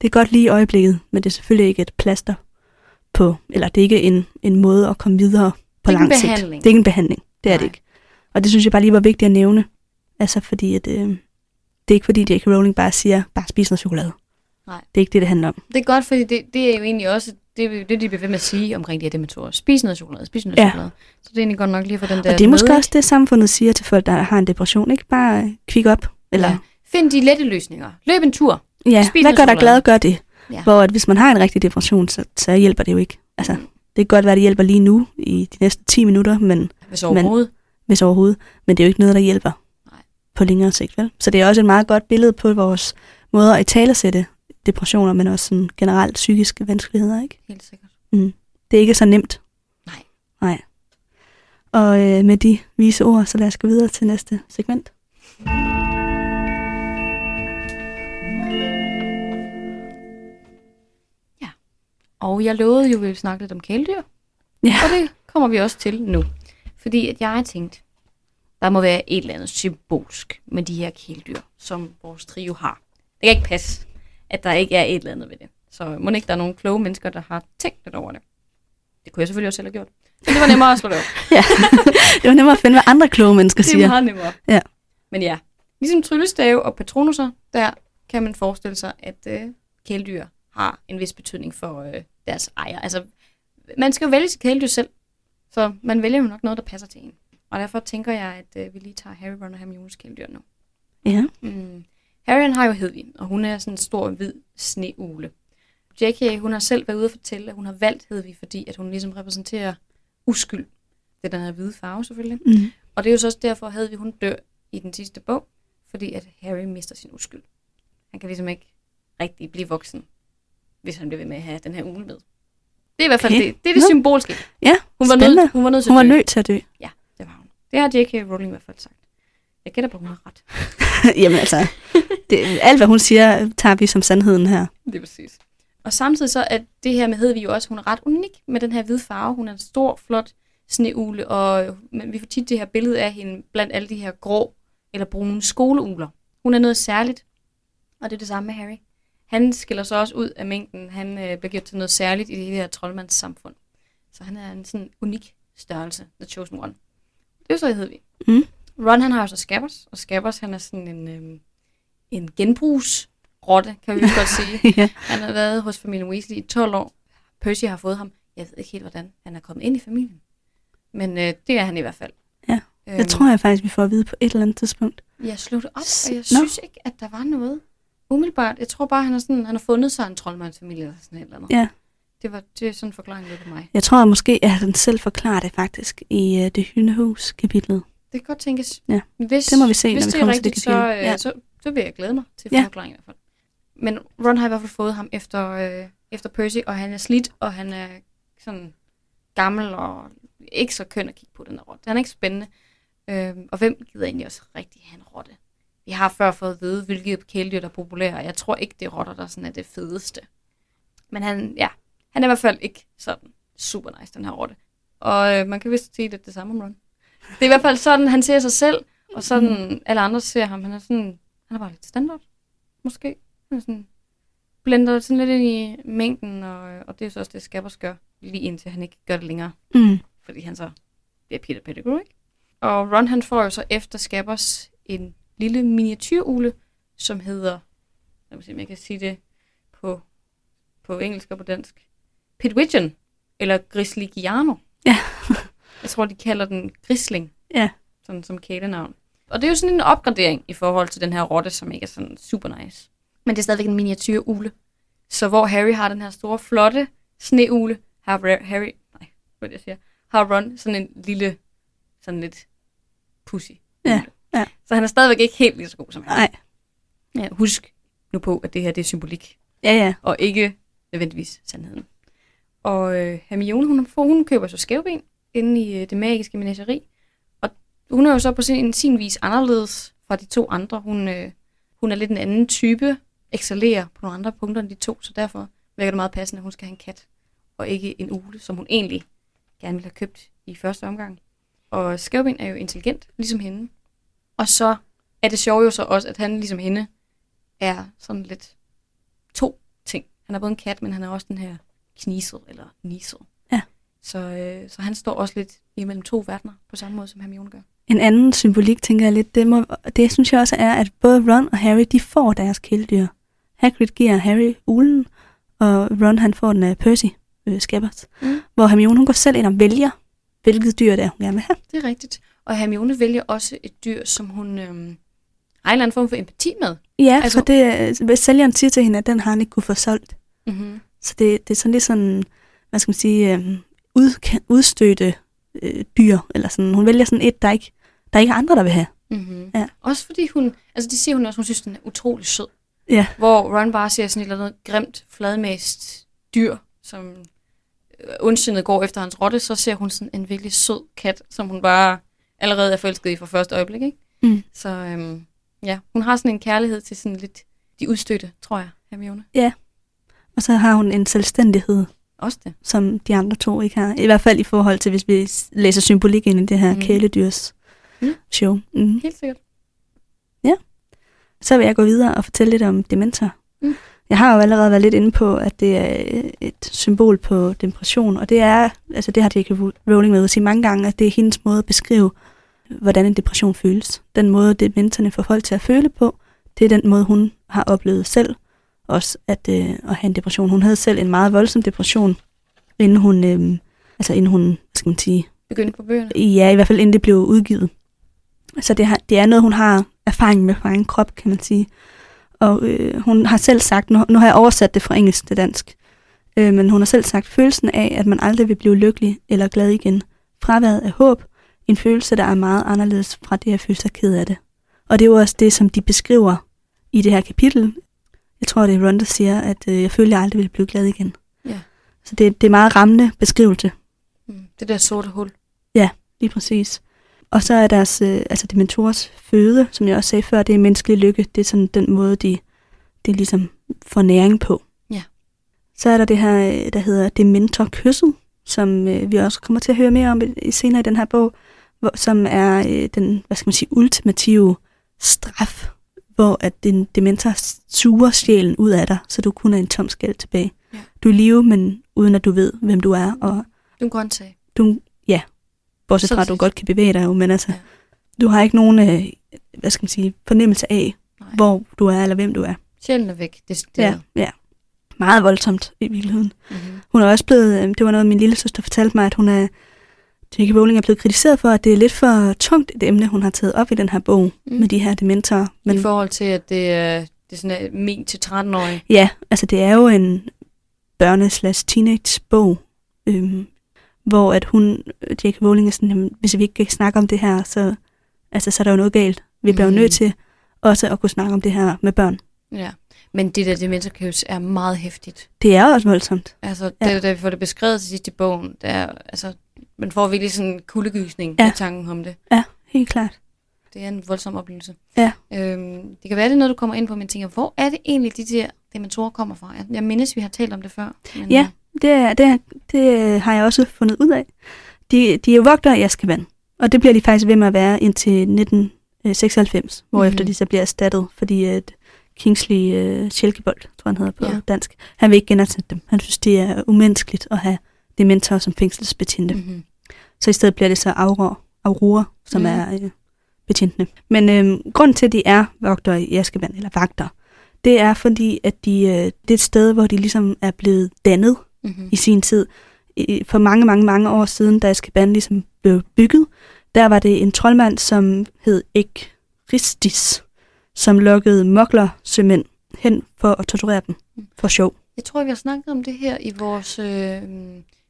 Det er godt lige i øjeblikket, men det er selvfølgelig ikke et plaster på, eller det er ikke en, en måde at komme videre på Det lang sigt. behandling. Det er ikke en behandling, det er det Nej. ikke. Og det synes jeg bare lige var vigtigt at nævne. Altså fordi, at, øh, det er ikke fordi J.K. Rowling bare siger, bare spis noget chokolade. Nej. Det er ikke det, det handler om. Det er godt, fordi det, det er jo egentlig også det, det de bliver ved med at sige omkring de her dementorer. Spis noget chokolade, spis noget Ja. chokolade. Så det er egentlig godt nok lige for den der og det er måske med, også det, samfundet siger til folk, der har en depression. Ikke bare kvik op. Eller, Ja. Find de lette løsninger. Løb en tur. ja, Spis hvad gør dig glad, gør det. Ja. Hvor at hvis man har en rigtig depression, så, så hjælper det jo ikke. Altså, Mm. det kan godt være, at det hjælper lige nu i de næste 10 minutter, men Hvis overhovedet. hvis overhovedet. Men det er jo ikke noget, der hjælper Nej. på længere sigt, vel? Så det er også et meget godt billede på vores måder at italesætte depressioner, men også sådan generelt psykiske vanskeligheder, ikke? Helt sikkert. Det er ikke så nemt. Nej. Nej. Og øh, med de vise ord, så lad os gå videre til næste segment. Og jeg lovede jo, at vi ville snakke lidt om kæledyr. Ja. Og det kommer vi også til nu. Fordi at jeg har tænkt, der må være et eller andet symbolsk med de her kæledyr, som vores trio har. Det kan ikke passe, at der ikke er et eller andet ved det. Så må ikke der er nogle kloge mennesker, der har tænkt lidt over det. Det kunne jeg selvfølgelig også selv have gjort. Men det var nemmere at slå det op. <laughs> Ja, det var nemmere at finde, hvad andre kloge mennesker Det er siger. meget nemmere. Ja. Men ja, ligesom tryllestave og patronuser, der kan man forestille sig, at øh, kæledyr har en vis betydning for øh, deres ejer. Altså, man skal jo vælge sit kæledyr selv, så man vælger jo nok noget, der passer til en. Og derfor tænker jeg, at øh, vi lige tager Harry, Ron og Hermione's kæledyr nu. Ja. Mm. Harry har jo Hedvig, og hun er sådan en stor hvid sneugle. J.K. hun har selv været ude at fortælle, at hun har valgt Hedvig, fordi at hun ligesom repræsenterer uskyld Det er den her hvide farve selvfølgelig. Mm. Og det er jo så også derfor, havde vi hun dør i den sidste bog, fordi at Harry mister sin uskyld. Han kan ligesom ikke rigtig blive voksen, hvis han bliver ved med at have den her ule med. Det er i hvert fald Okay. det, det, er det symbolske. Ja, Hun var, nødt, hun var nødt til Hun var at dø. nødt til at dø. Det var hun. Det har J.K. Rowling i hvert fald sagt. Jeg gætter på, at hun har ret. <laughs> Jamen altså, det, alt hvad hun siger, tager vi som sandheden her. Det er præcis. Og samtidig så er det her med Hedvig jo også, hun er ret unik med den her hvide farve. Hun er en stor, flot sneugle, og men vi får tit det her billede af hende blandt alle de her grå eller brune skoleugler. Hun er noget særligt, og det er det samme med Harry. Han skiller sig også ud af mængden. Han øh, bliver gjort til noget særligt i det her troldmands samfund. Så han er en sådan unik størrelse, The Chosen One. Det er så i Hedvig. Mm. Ron han har jo så Scabbers, og Scabbers han er sådan en, øh, en genbrugsrotte, kan vi godt sige. <laughs> ja. Han har været hos familien Weasley i 12 år. Percy har fået ham. Jeg ved ikke helt, hvordan han er kommet ind i familien. Men øh, det er han i hvert fald. Ja, Øhm, Det tror jeg faktisk, vi får at vide på et eller andet tidspunkt. Jeg det op, og jeg Nå. synes ikke, at der var noget umiddelbart. Jeg tror bare, han har, sådan, han har fundet sig en troldmandsfamilie eller sådan et eller andet. Ja. Det, var, det er sådan en forklaring lidt på mig. Jeg tror måske, at han selv forklarer det faktisk i uh, det hyndehus kapitlet. Det kan godt tænkes. Ja. Hvis, Det må vi se, hvis når vi det er kommer til det rigtigt, så, kapitel. øh, Ja. så, så vil jeg glæde mig til Ja. forklaringen i hvert fald. Men Ron har i hvert fald fået ham efter, øh, efter Percy, og han er slidt, og han er sådan gammel og ikke så køn at kigge på den her rotte. Han er ikke spændende. Øhm, og hvem gider egentlig også rigtig have en rotte? Vi har før fået at vide, hvilke kæledyr, der er populære, jeg tror ikke, det er rotter, der sådan er det fedeste. Men han, ja, han er i hvert fald ikke sådan super nice, den her rotte. Og øh, man kan vist sige lidt det samme om Ron. Det er i hvert fald sådan, han ser sig selv, og sådan alle andre ser ham. Han er sådan, han er bare lidt standard, måske. Han er sådan, blender sådan lidt ind i mængden, og, og det er så også det, Scabbers gør, lige indtil han ikke gør det længere Mm. fordi han så bliver Peter Pettigrew, ikke? Og Ron han får jo så efter Scabbers en lille miniatyrugle, som hedder, lad mig se, om jeg kan sige det på, på engelsk og på dansk, Pidwidgeon, eller Grisligiano. Ja. <laughs> jeg tror, de kalder den Grisling, Ja. sådan som kælenavn. Og det er jo sådan en opgradering i forhold til den her rotte, som ikke er sådan super nice. Men det er stadigvæk en miniatyrugle. Så hvor Harry har den her store, flotte sneugle, har Harry, nej, hvad det, jeg siger, har Ron sådan en lille, sådan lidt pussy. Ja. Ja. Så han er stadigvæk ikke helt lige så god som Harry. Nej. Ja, husk nu på, at det her det er symbolik, Ja, ja. og ikke nødvendigvis sandheden. Og øh, Hermione, hun, får, hun køber så skævben inde i øh, det magiske menageri. Og hun er jo så på sin, sin vis anderledes fra de to andre. Hun, øh, hun er lidt en anden type, excellerer på nogle andre punkter end de to, så derfor virker det meget passende, at hun skal have en kat, og ikke en ule, som hun egentlig gerne ville have købt i første omgang. Og Skævben er jo intelligent, ligesom hende. Og så er det sjove jo så også, at han ligesom hende er sådan lidt to ting. Han er både en kat, men han er også den her knisel eller nisel. Ja. Så, øh, så han står også lidt imellem to verdener, på samme måde som Hermione gør. En anden symbolik, tænker jeg lidt, det, må, det synes jeg også er, at både Ron og Harry, de får deres kæledyr. Hagrid giver Harry ulen, og Ron han får den af Percy, øh, Scabbers. Mm. Hvor Hermione hun går selv ind og vælger, hvilket dyr det er, hun gerne vil have. Det er rigtigt. Og Hermione vælger også et dyr, som hun øh, har en eller anden form for empati med. Ja, Altså- for det, hvis sælgeren siger til hende, at den har han ikke kunne få solgt. Mm-hmm. Så det, det er sådan lidt sådan, hvad skal man sige, øh, ud, udstødte øh, dyr, eller sådan. Hun vælger sådan et, der ikke, der ikke er andre, der vil have. Mm-hmm. Ja. Også fordi hun, altså det siger hun også, hun synes, den er utrolig sød. Ja. Hvor Ron bare ser sådan et eller andet grimt, fladmæst dyr, som øh, ondsindet går efter hans rotte, så ser hun sådan en virkelig sød kat, som hun bare allerede er forelsket i fra første øjeblik, ikke? Mm. Så øhm, ja, hun har sådan en kærlighed til sådan lidt de udstødte, tror jeg, Hermione. Og så har hun en selvstændighed, Også det. som de andre to ikke har. I hvert fald i forhold til, hvis vi læser symbolik ind i det her Mm. kæledyrs Mm. show. Mm. Helt sikkert. Så vil jeg gå videre og fortælle lidt om dementor. Mm. Jeg har jo allerede været lidt inde på, at det er et symbol på depression, og det er, altså det har J.K. Rowling med at sige mange gange, at det er hendes måde at beskrive, hvordan en depression føles. Den måde, dementerne får folk til at føle på, det er den måde, hun har oplevet selv, også at, øh, at have en depression. Hun havde selv en meget voldsom depression, inden hun, øh, altså inden hun, hvad skal man sige, Begyndte på bøgerne. Ja, i hvert fald inden det blev udgivet. Så det, har, det er noget, hun har erfaring med fra egen krop, kan man sige. Og øh, hun har selv sagt, nu, nu har jeg oversat det fra engelsk til dansk, øh, men hun har selv sagt, følelsen af, at man aldrig vil blive lykkelig eller glad igen, fraværet af håb, en følelse, der er meget anderledes fra det at føle sig ked af det. Og det er jo også det, som de beskriver i det her kapitel. Jeg tror, det er Ron, der siger, at øh, jeg føler, jeg aldrig vil blive glad igen. Ja. Så det, det er meget rammende beskrivelse, Mm. Det der sorte hul. lige præcis. Og så er deres, øh, altså dementors føde, som jeg også sagde før, det er menneskelig lykke. Det er sådan den måde, de, de ligesom får næring på. Ja. Så er der det her, øh, der hedder Dementor Kysset, som øh, vi også kommer til at høre mere om i- senere i den her bog, som er øh, den, hvad skal man sige, ultimative straf, hvor at den dementor suger sjælen ud af dig, så du kun er en tom skæld tilbage. Ja. Du er live, men uden at du ved, hvem du er, og Du er en grøntsag. du, ja, bortset fra, Sådan at du godt kan bevæge dig jo, men altså, Ja. du har ikke nogen, øh, hvad skal man sige, fornemmelse af, Nej. hvor du er, eller hvem du er. Sjælen er væk. Det, det Ja, ja. Meget voldsomt i virkeligheden. Mm-hmm. Hun er også blevet, øh, det var noget, min lille søster fortalte mig, at hun er, J.K. Rowling er blevet kritiseret for, at det er lidt for tungt et emne, hun har taget op i den her bog, mm. med de her dementorer. Men... I forhold til, at det er, det sådan en min til 13-årige. Ja, altså det er jo en børne-slash-teenage-bog, øhm, hvor at hun, J.K. Rowling er sådan, jamen, hvis vi ikke kan snakke om det her, så, altså, så er der jo noget galt. Vi bliver Mhm. nødt til også at kunne snakke om det her med børn. Ja. Men det der dementorkøs er meget hæftigt. Det er også voldsomt. Altså, Ja. ja. da, vi får det beskrevet til sidst i bogen, der er, altså, man får virkelig sådan en kuldegysning Ja. ja. i tanken om det. Helt klart. Det er en voldsom oplevelse. Ja. Øhm, det kan være, det er noget, du kommer ind på, men tænker, hvor er det egentlig, de der dementorer kommer fra? Jeg, jeg mindes, vi har talt om det før. Men, Ja. Det, er- det, er- det har jeg også fundet ud af. De, de er jo vogtere i Askeban, og det bliver de faktisk ved med at være indtil 1996, hvorefter Mhm. de så bliver erstattet, fordi at Kingsley uh, Sjælkebold, tror han hedder på Ja. dansk, han vil ikke genansætte dem. Han synes, det er umenneskeligt at have dementorer som fængselsbetjente. Mm. Mm-hmm. Så i stedet bliver det så Aurora, Aurora som mm. Er øh, betjentene. Men øh, grunden til, at de er vogtere i Askeban, eller vagter, det er fordi, at de, øh, det er et sted, hvor de ligesom er blevet dannet Mm-hmm. i sin tid. I, for mange, mange, mange år siden, da Azkaban ligesom blev bygget, der var det en troldmand, som hed Ekristis, som lokkede mokler sømænd hen for at torturere dem for sjov. Jeg tror, vi har snakket om det her i vores øh,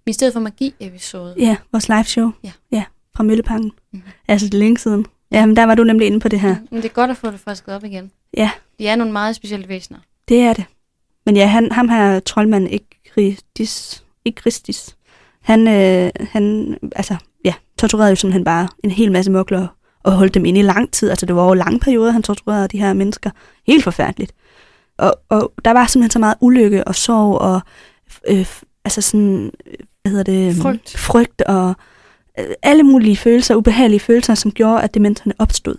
Ministeriet for Magi-episode. Ja, vores live show. Ja. ja fra Mølleparken. Mhm. Altså det er længe siden. Ja, men der var du nemlig inde på det her. Men det er godt at få det frisket op igen. Ja. De er nogle meget specielle væsener. Det er det. Men ja, han, ham her troldmand Ekristis, Ekristis, han, øh, han altså, ja, torturerede jo simpelthen bare en hel masse mokler og holdt dem inde i lang tid. Altså det var over lange perioder, han torturerede de her mennesker. Helt forfærdeligt. Og, og der var simpelthen så meget ulykke og sorg og øh, altså sådan, hvad hedder det? Frygt. Frygt og øh, alle mulige følelser, ubehagelige følelser, som gjorde, at dementerne opstod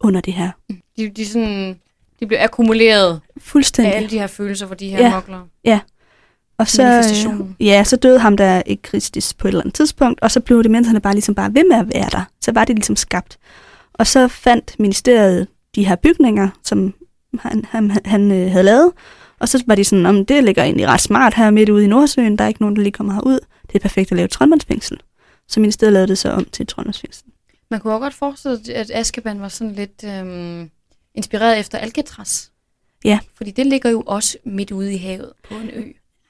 under det her. De, de, er sådan, de bliver akkumuleret Fuldstændig. af alle de her følelser for de her Ja. ja. mokler. Og så, ja, så døde ham der i Kristus på et eller andet tidspunkt, og så blev dementerne bare ligesom bare ved med at være der. Så var det ligesom skabt. Og så fandt ministeriet de her bygninger, som han, han, han øh, havde lavet, og så var de sådan, om det ligger egentlig ret smart her midt ude i Nordsøen, der er ikke nogen, der lige kommer herud. Det er perfekt at lave et troldmandsfængsel. Så ministeriet lavede det så om til et troldmandsfængsel. Man kunne også godt forestille sig, at Azkaban var sådan lidt øhm, inspireret efter Alcatraz. Ja. Fordi det ligger jo også midt ude i havet på en ø.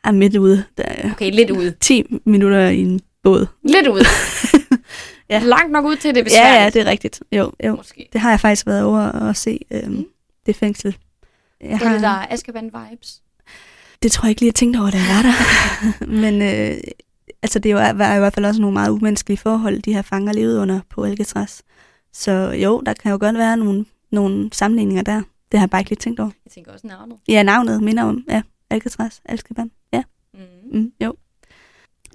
Er midt ude, der er Okay, lidt ude. 10 minutter i en båd. Lidt ude. Ja. <laughs> ja. Langt nok ud til, det er Ja, besværligt. ja, det er rigtigt. Jo, jo. Måske. Det har jeg faktisk været over at se, øhm, Mm. det fængsel. Jeg Det er det, der er Azkaban-vibes. Det tror jeg ikke lige, jeg tænkte over, da jeg var der. <laughs> Men øh, altså, det var, i hvert fald også nogle meget umenneskelige forhold, de her fanger levede under på Alcatraz. Så jo, der kan jo godt være nogle, nogle sammenligninger der. Det har jeg bare ikke lige tænkt over. Jeg tænker også navnet. Ja, navnet minder om, ja, Alcatraz, Alcaban. Ja, Mm. mm, jo.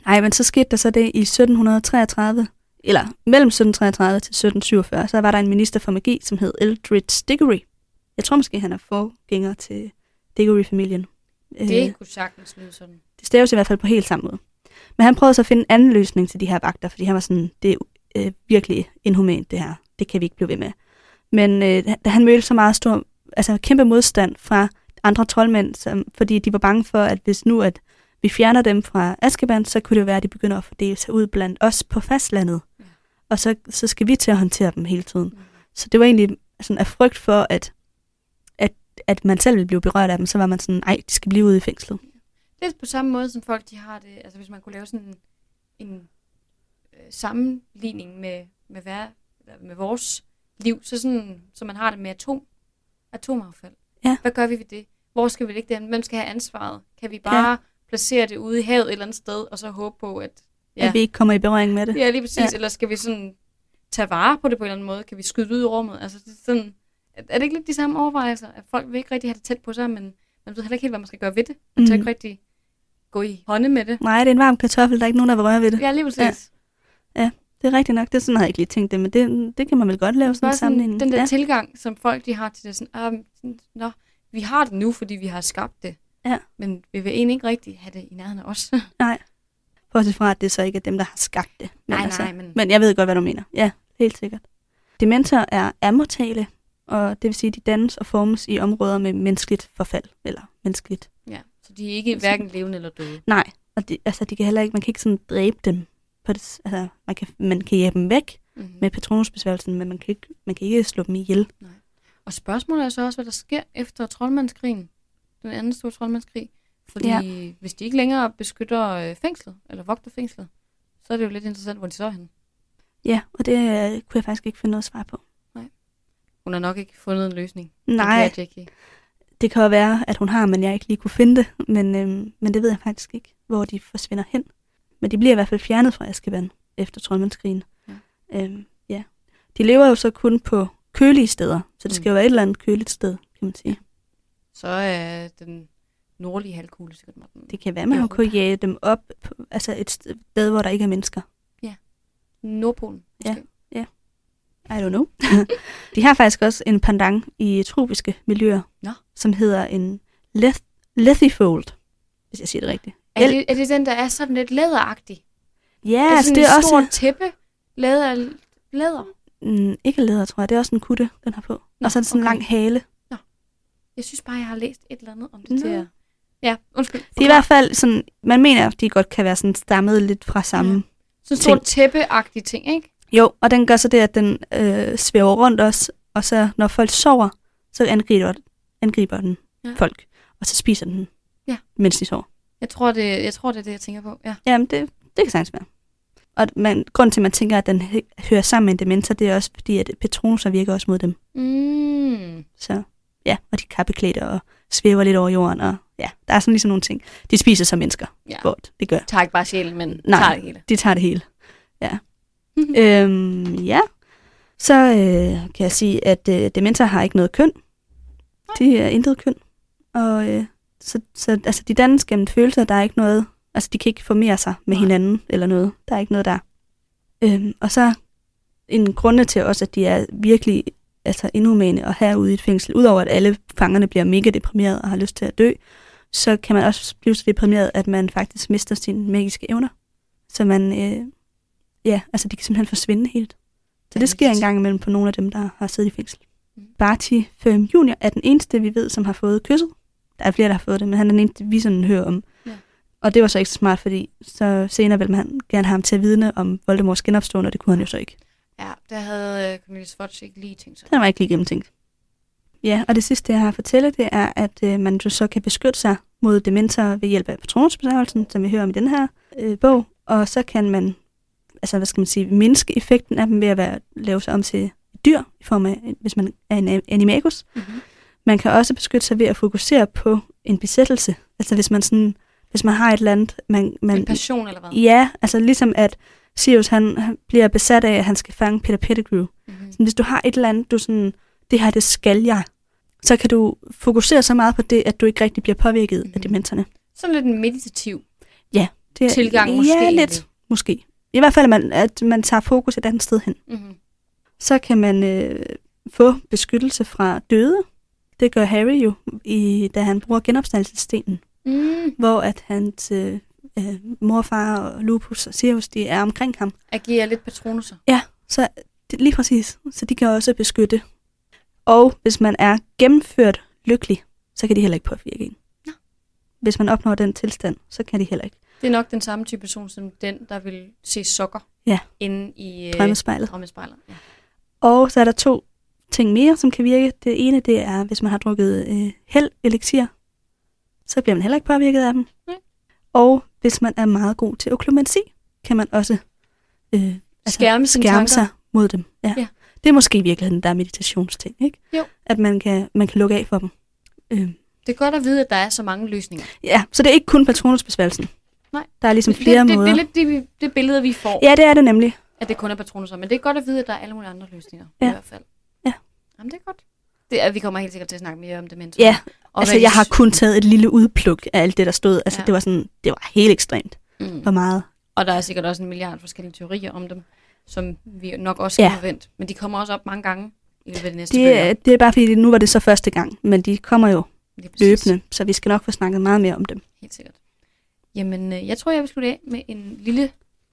Nej, men så skete der så det i 1733, eller mellem 1733 til 1747, så var der en minister for magi, som hed Eldridge Diggory. Jeg tror måske, han er forgænger til Diggory-familien. Det Øh, kunne sagtens lyde sådan. det staves i hvert fald på helt samme måde. Men han prøvede så at finde en anden løsning til de her vagter, fordi han var sådan, det er øh, virkelig inhumant det her. Det kan vi ikke blive ved med. Men øh, da han mødte så meget stor, altså kæmpe modstand fra andre troldmænd, som, fordi de var bange for, at hvis nu at vi fjerner dem fra Azkaban, så kunne det være, at de begynder at fordele sig ud blandt os på fastlandet. Ja. Og så, så skal vi til at håndtere dem hele tiden. Mm. Så det var egentlig sådan af frygt for, at, at, man selv ville blive berørt af dem, så var man sådan, nej, de skal blive ude i fængslet. Det er på samme måde, som folk de har det. Altså hvis man kunne lave sådan en, sammenligning med, med, hver, med vores liv, så, sådan, så man har det med atom, atomaffald. Ja. Hvad gør vi ved det? Hvor skal vi lægge det? Hvem skal have ansvaret? Kan vi bare ja. placere det ude i havet et eller andet sted, og så håbe på, at... Ja. At vi ikke kommer i berøring med det. Ja, lige præcis. Ja. Eller skal vi sådan tage vare på det på en eller anden måde? Kan vi skyde det ud i rummet? Altså, det er, sådan, er det ikke lidt de samme overvejelser? At folk vil ikke rigtig have det tæt på sig, men man ved heller ikke helt, hvad man skal gøre ved det. Man tør Mhm. ikke rigtig gå i hånde med det. Nej, det er en varm kartoffel, der er ikke nogen, der vil røre ved det. Ja, lige præcis. Ja. Det er rigtigt nok. Det er sådan, havde jeg ikke lige tænkt det, men det, det kan man vel godt lave sådan sådan, sammenligning. den der ja. tilgang, som folk de har til det, sådan, ah, nå, vi har det nu, fordi vi har skabt det. Ja. Men vi vil egentlig ikke rigtig have det i nærheden af os. <laughs> Bortset fra, at det så ikke er dem, der har skabt det. Men, nej, altså, nej, men, men jeg ved godt, hvad du mener. Ja, helt sikkert. Dementer er amortale, og det vil sige, at de dannes og formes i områder med menneskeligt forfald, eller menneskeligt. ja. Så de er ikke hverken levende eller døde. Nej, og de, altså, de kan heller ikke, man kan ikke sådan dræbe dem. På det, altså, man, kan, man kan jæbe dem væk Mm-hmm. med patronusbesværgelsen, men man kan, ikke, man kan ikke slå dem ihjel. Og spørgsmålet er så også, hvad der sker efter troldmandskrigen. Den anden store troldmandskrig. Fordi ja. hvis de ikke længere beskytter øh, fængslet, eller vogter fængslet, så er det jo lidt interessant, hvor de så er henne. Ja, og det øh, kunne jeg faktisk ikke finde noget svar på. Hun har nok ikke fundet en løsning. Nej, Det kan Jackie. det kan jo være, at hun har, men jeg ikke lige kunne finde det. Men, øhm, men det ved jeg faktisk ikke, hvor de forsvinder hen. Men de bliver i hvert fald fjernet fra Askeban efter troldmandskrigen. Ja. Øhm, ja. De lever jo så kun på kølige steder, så det skal Mm. jo være et eller andet køligt sted, kan man sige. Så er den nordlige halvkugle sikkert Morten. Det kan være, man har kunnet jage dem op, på, altså et sted, hvor der ikke er mennesker. Nordpolen. Ja. måske. I don't know. <laughs> de har faktisk også en pendant i tropiske miljøer, Nå. som hedder en leth- lethifold, hvis jeg siger det rigtigt. Er det, er det den, der er sådan lidt læderagtig? Ja, er altså sådan det et er også... stort tæppe lavet af læder? Mm, ikke læder, tror jeg. Det er også en kutte, den har på. Nå, og så det sådan en okay. lang hale. Jeg synes bare, jeg har læst et eller andet om det Nå. til. Ja, undskyld. Det er i hvert fald sådan, man mener, at de godt kan være sådan stammet lidt fra samme. Ja. Sådan en stor tæppeagtig ting, ikke? Jo, og den gør så det, at den øh, svæver rundt os, og så når folk sover, så angriber, angriber den Ja. folk, og så spiser den, Ja. mens de sover. Jeg tror, det, jeg tror, det er det, jeg tænker på. Ja. Jamen, det, det kan sagtens være. Og man, grunden til, at man tænker, at den hø- hører sammen med en dementor, det er også fordi, at Petronuser virker også mod dem. Mm. Så ja, og de er kappeklædte og svæver lidt over jorden, og ja, der er sådan ligesom nogle ting. De spiser som mennesker, Ja. hvor det gør. Tager ikke bare sjælen, men Nej. tager det hele. De tager det hele. Ja. <laughs> Øhm, ja. Så øh, kan jeg sige, at øh, dementer har ikke noget køn. De er intet køn. Og øh, så, så altså, de dannes gennem følelser, der er ikke noget, altså de kan ikke formere sig med hinanden eller noget. Der er ikke noget der. Øhm, og så en grunde til også, at de er virkelig altså inhumane at have ude i et fængsel, udover at alle fangerne bliver mega deprimerede og har lyst til at dø, så kan man også blive så deprimeret, at man faktisk mister sine magiske evner. Så man, øh, ja, altså de kan simpelthen forsvinde helt. Så det sker Vanvittigt. en gang imellem på nogle af dem, der har siddet i fængsel. Mm. Barty Firm Junior er den eneste, vi ved, som har fået kysset. Der er flere, der har fået det, men han er den eneste, vi sådan hører om. Ja. Og det var så ikke så smart, fordi så senere ville man gerne have ham til at vidne om Voldemorts genopstående, og det kunne han jo så ikke. Ja, der havde øh, Cornelius Fudge ikke lige tænkt sig. Den var ikke lige gennemtænkt. Ja, og det sidste, jeg har at fortælle, det er, at øh, man jo så kan beskytte sig mod dementer ved hjælp af patronusbesværgelsen, som vi hører om i den her øh, bog. Og så kan man, altså hvad skal man sige, mindske effekten af dem ved at være, lave sig om til dyr, i form af, hvis man er en animagus. Mm-hmm. Man kan også beskytte sig ved at fokusere på en besættelse. Altså hvis man sådan, hvis man har et eller andet, man, man En passion eller hvad? ja, altså ligesom at Sirius han, han bliver besat af, at han skal fange Peter Pettigrew. Mm-hmm. Sådan, hvis du har et eller andet, du sådan, det her, det skal jeg, så kan du fokusere så meget på det, at du ikke rigtig bliver påvirket mm-hmm. af dementerne. Sådan lidt en meditativ. Det, Tilgang måske Ja, lidt. Måske. I hvert fald, at man, at man tager fokus et andet sted hen. Mm-hmm. Så kan man øh, få beskyttelse fra døde. Det gør Harry jo, i, da han bruger genopstandelsesstenen, Mm. hvor at hans øh, øh, morfar og Lupus og Sirius, de er omkring ham. Agerer lidt patronuser. Så det, lige præcis. Så de kan også beskytte. Og hvis man er gennemført lykkelig, så kan de heller ikke påvirke en. Nå. Hvis man opnår den tilstand, så kan de heller ikke. Det er nok den samme type person som den, der vil se sokker Ja. inde i øh, Drømmespejlet. drømmespejlet. Ja. Og så er der to ting mere, som kan virke. Det ene, det er, hvis man har drukket øh, held elixir, så bliver man heller ikke påvirket af dem. Nej. Og hvis man er meget god til oklumensi, kan man også øh, Skærme sine skærme tanker. sig mod dem. Ja. Ja. Det er måske i virkeligheden der er meditationsting, ikke? Jo. At man kan, man kan lukke af for dem. Øh, Det er godt at vide, at der er så mange løsninger. ja, så det er ikke kun patronusbesværgelsen. Nej. Der er ligesom det, flere det, det, måder. det er lidt det, det billede, vi får, Ja, det er det nemlig. at det kun er patroner, men det er godt at vide, at der er alle mulige andre løsninger. Ja. I hvert fald. Ja. Jamen, det er godt. Det er, vi kommer helt sikkert til at snakke mere om demens. Ja, og altså jeg har kun taget et lille udpluk af alt det, der stod. Altså Ja. det var sådan, det var helt ekstremt. Mm. Hvor meget. Og der er sikkert også en milliard forskellige teorier om dem, som vi nok også skal Ja. forvente. Men de kommer også op mange gange i løbet af de næste Det, bøger. er- det er bare fordi, det- nu var det så første gang, men de kommer jo løbende, så vi skal nok få snakket meget mere om dem. Helt sikkert. Jamen, øh, jeg tror, jeg vil slutte af med en lille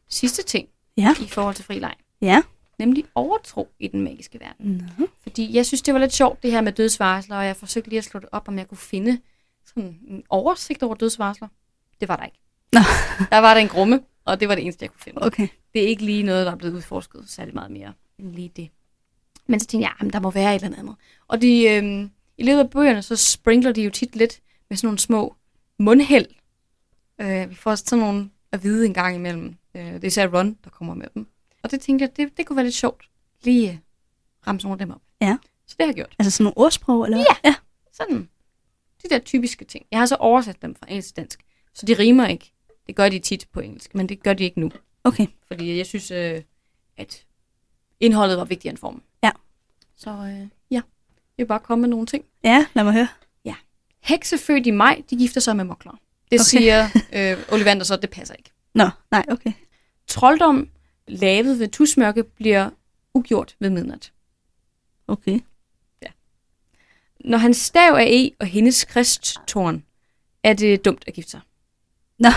sidste ting Ja. i forhold til fri leg. Ja. Nemlig overtro i den magiske verden. Nå. Fordi jeg synes, det var lidt sjovt, det her med dødsvarsler, og jeg forsøgte lige at slå det op, om jeg kunne finde sådan en oversigt over dødsvarsler. Det var der ikke. Nå. <laughs> Der var der en grumme, og det var det eneste, jeg kunne finde. Okay. Det er ikke lige noget, der er blevet udforsket særlig meget mere end lige det. Men så tænkte jeg, at der må være et eller andet. Og de, øh, i løbet af bøgerne, så sprinkler de jo tit lidt med sådan nogle små mundhæld. Øh, vi får sådan nogle at vide en gang imellem. Øh, det er især Ron, der kommer med dem. Og det tænkte jeg, det, det kunne være lidt sjovt. Lige øh, ramme nogle af dem op. Ja. Så det har jeg gjort. Altså sådan nogle ordsprog, eller? Ja. ja. Sådan de der typiske ting. Jeg har så oversat dem fra engelsk til dansk. Så de rimer ikke. Det gør de tit på engelsk, men det gør de ikke nu. Okay. Fordi jeg synes, øh, at indholdet var vigtigere end formen. Ja. Så øh, ja, jeg vil bare komme med nogle ting. Ja, lad mig høre. Hekse født i maj, de gifter sig med mokler. Det Okay. siger øh, Ollivander så, det passer ikke. Nå, nej, okay. Trolddom lavet ved tusmørke bliver ugjort ved midnat. Okay. Når hans stav er e og hendes kristtårn, er det dumt at gifte sig. Nå.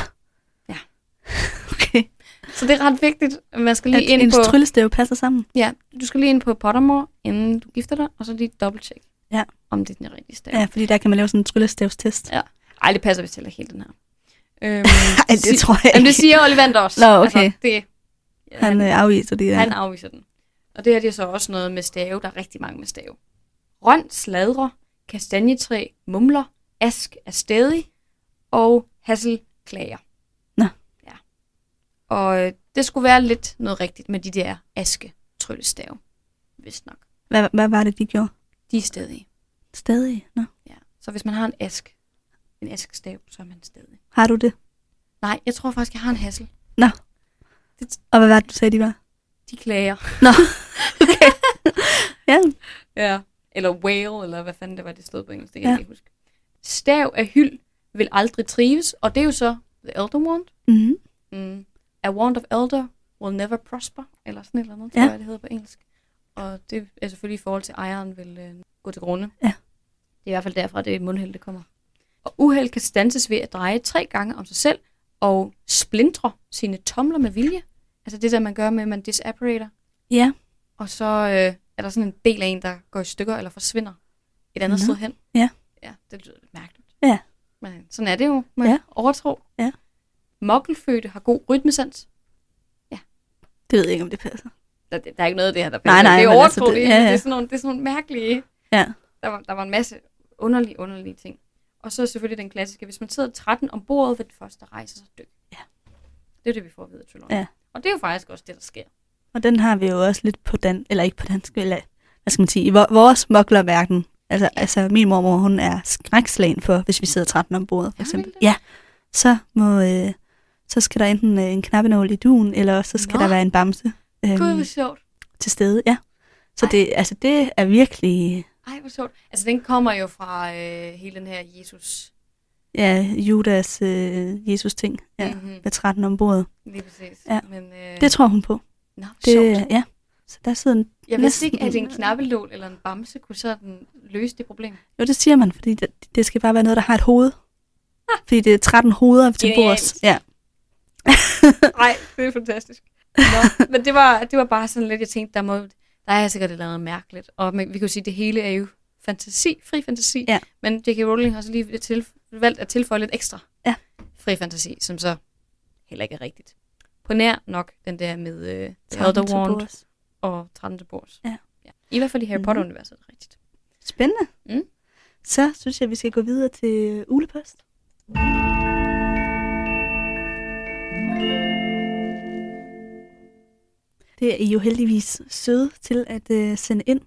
Ja. <laughs> Okay. Så det er ret vigtigt. at Man skal lige At ind på... tryllestav passer sammen. Ja, du skal lige ind på Pottermore, inden du gifter dig, og så lige dobbelt-check, Ja. om det er den rigtige stav. Ja, fordi der kan man lave sådan en tryllestavstest. Ja. Ej, det passer vist heller ikke helt, den her. Øhm, <laughs> Ej, det tror jeg Jamen, det ikke. siger Ollivander også. Nå, okay. Altså, det, ja, Han øh, afviser det der. han afviser den. Og det her det er så også noget med stave. Der er rigtig mange med stave. Røn, sladre, kastanjetræ, mumler, ask er stedig, og hassel klager. Nå. Ja. Og øh, det skulle være lidt noget rigtigt med de der aske tryllestave. Vist nok. Hvad, hvad var det, de gjorde? De er stedige. Stadig? Nå. Ja. Så hvis man har en ask, en askestav, så er man stedig. Har du det? Nej, jeg tror faktisk, jeg har en hassel. Og hvad var det, du sagde, de var? De klager. Nå. <laughs> okay. <laughs> ja. Ja. Eller whale, eller hvad fanden det var, det stod på engelsk. Det kan Ja. jeg ikke huske. Stav af hyld vil aldrig trives, og det er jo så The Elder Wand. Mm-hmm. Mm. A Wand of Elder will never prosper, eller sådan et eller andet, Ja. tror jeg, det hedder på engelsk. Og det er selvfølgelig i forhold til ejeren vil øh, gå til grunde. Ja. Det er i hvert fald derfra, det mundheld, det kommer. Og uheld kan stanses ved at dreje tre gange om sig selv, og splindre sine tomler med vilje. Altså det der, man gør med, at man disapparater. Ja. Og så øh, er der sådan en del af en, der går i stykker eller forsvinder et andet Nå. sted hen. Ja. Ja, det lyder lidt mærkeligt. Ja. Men sådan er det jo med Ja. overtro. Ja. Mokkelfødte har god rytmesans. Det ved jeg ikke, om det passer. Der, der er ikke noget af det her, der Nej, passer. nej, det er men overtro. altså, det- det, ja, ja. det, er sådan nogle, det er sådan nogle mærkelige... Ja. Der var, der var en masse underlige, underlige ting. Og så selvfølgelig den klassiske, hvis man sidder 13 om bordet, vil den første rejse sig dø. Ja. Det er det, vi får at vide Trylon. Ja. Og det er jo faktisk også det, der sker. Og den har vi jo også lidt på dan eller ikke på dansk, eller hvad skal man sige, i vor- vores moklerverden. Altså, ja. altså min mormor, hun er skrækslagen for, hvis vi sidder 13 om bordet, for Ja, eksempel. det. Ja, så må, øh, så skal der enten øh, en knappenål i duen, eller så skal Nå. der være en bamse øh, Gud, hvor sjovt. til stede. Ja. Så Ej. det, altså, det er virkelig, Ej, hvor sjovt. Altså, den kommer jo fra øh, hele den her Jesus. ja, Judas øh, Jesus-ting. Ja, Mhm. med 13 om bordet. Lige præcis. Ja. Men, øh, Det tror hun på. Nå, Det, sjovt. ja. Så der sidder en, Jeg vidste ikke, at en <laughs> knappelål eller en bamse kunne sådan løse det problem. jo, det siger man, fordi det, det skal bare være noget, der har et hoved. Fordi det er 13 hoveder til Genialt. bords. Ja. Nej, det er fantastisk. Nå, men det var, det var bare sådan lidt, jeg tænkte, der, må, der er sikkert et eller andet mærkeligt. Og man, vi kan jo sige, at det hele er jo fantasi, fri fantasi. Ja. Men J.K. Rowling har så lige til, valgt at tilføje lidt ekstra Ja. fri fantasi, som så heller ikke er rigtigt. På nær nok den der med uh, The 13 Elder til Wand bords. og 13 til bords. Ja. ja. I hvert fald i Harry Mhm. Potter-universet er det rigtigt. Spændende. Mm. Så synes jeg, vi skal gå videre til øh, ulepost. Det er I jo heldigvis søde til at øh, sende ind.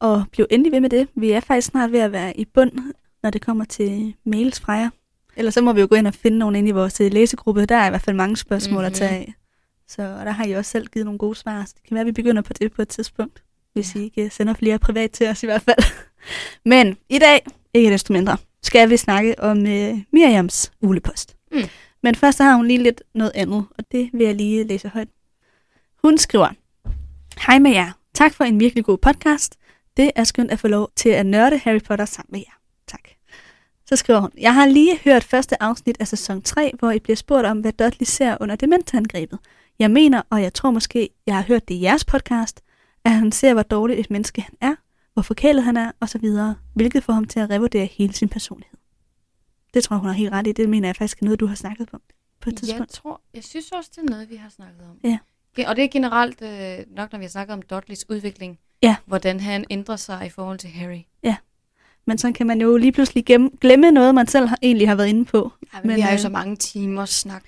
Og bliv endelig ved med det. Vi er faktisk snart ved at være i bund, når det kommer til mails fra jer. Ellers så må vi jo gå ind og finde nogen ind i vores øh, læsegruppe. Der er i hvert fald mange spørgsmål mm-hmm. at tage af. Så og der har I også selv givet nogle gode svar. Så det kan være, at vi begynder på det på et tidspunkt. Hvis ja. I ikke sender flere privat til os i hvert fald. <laughs> Men i dag, ikke desto mindre, skal vi snakke om øh, Miriams ulepost. Mm. Men først så har hun lige lidt noget andet, og det vil jeg lige læse højt. Hun skriver, Hej med jer. Tak for en virkelig god podcast. Det er skønt at få lov til at nørde Harry Potter sammen med jer. Tak. Så skriver hun, Jeg har lige hørt første afsnit af sæson 3, hvor I bliver spurgt om, hvad Dudley ser under dementangrebet. Jeg mener, og jeg tror måske, jeg har hørt det i jeres podcast, at han ser, hvor dårligt et menneske han er, hvor forkælet han er, osv., hvilket får ham til at revurdere hele sin personlighed. Det tror jeg, hun har helt ret i. Det mener jeg faktisk er noget, du har snakket om på et tidspunkt. Jeg tror, jeg synes også, det er noget, vi har snakket om. Ja. Og det er generelt øh, nok, når vi har snakket om Dudleys udvikling, ja. hvordan han ændrer sig i forhold til Harry. Ja. Men så kan man jo lige pludselig glemme noget, man selv har, egentlig har været inde på. Ja, men, men vi har jo øh, så mange timer snak.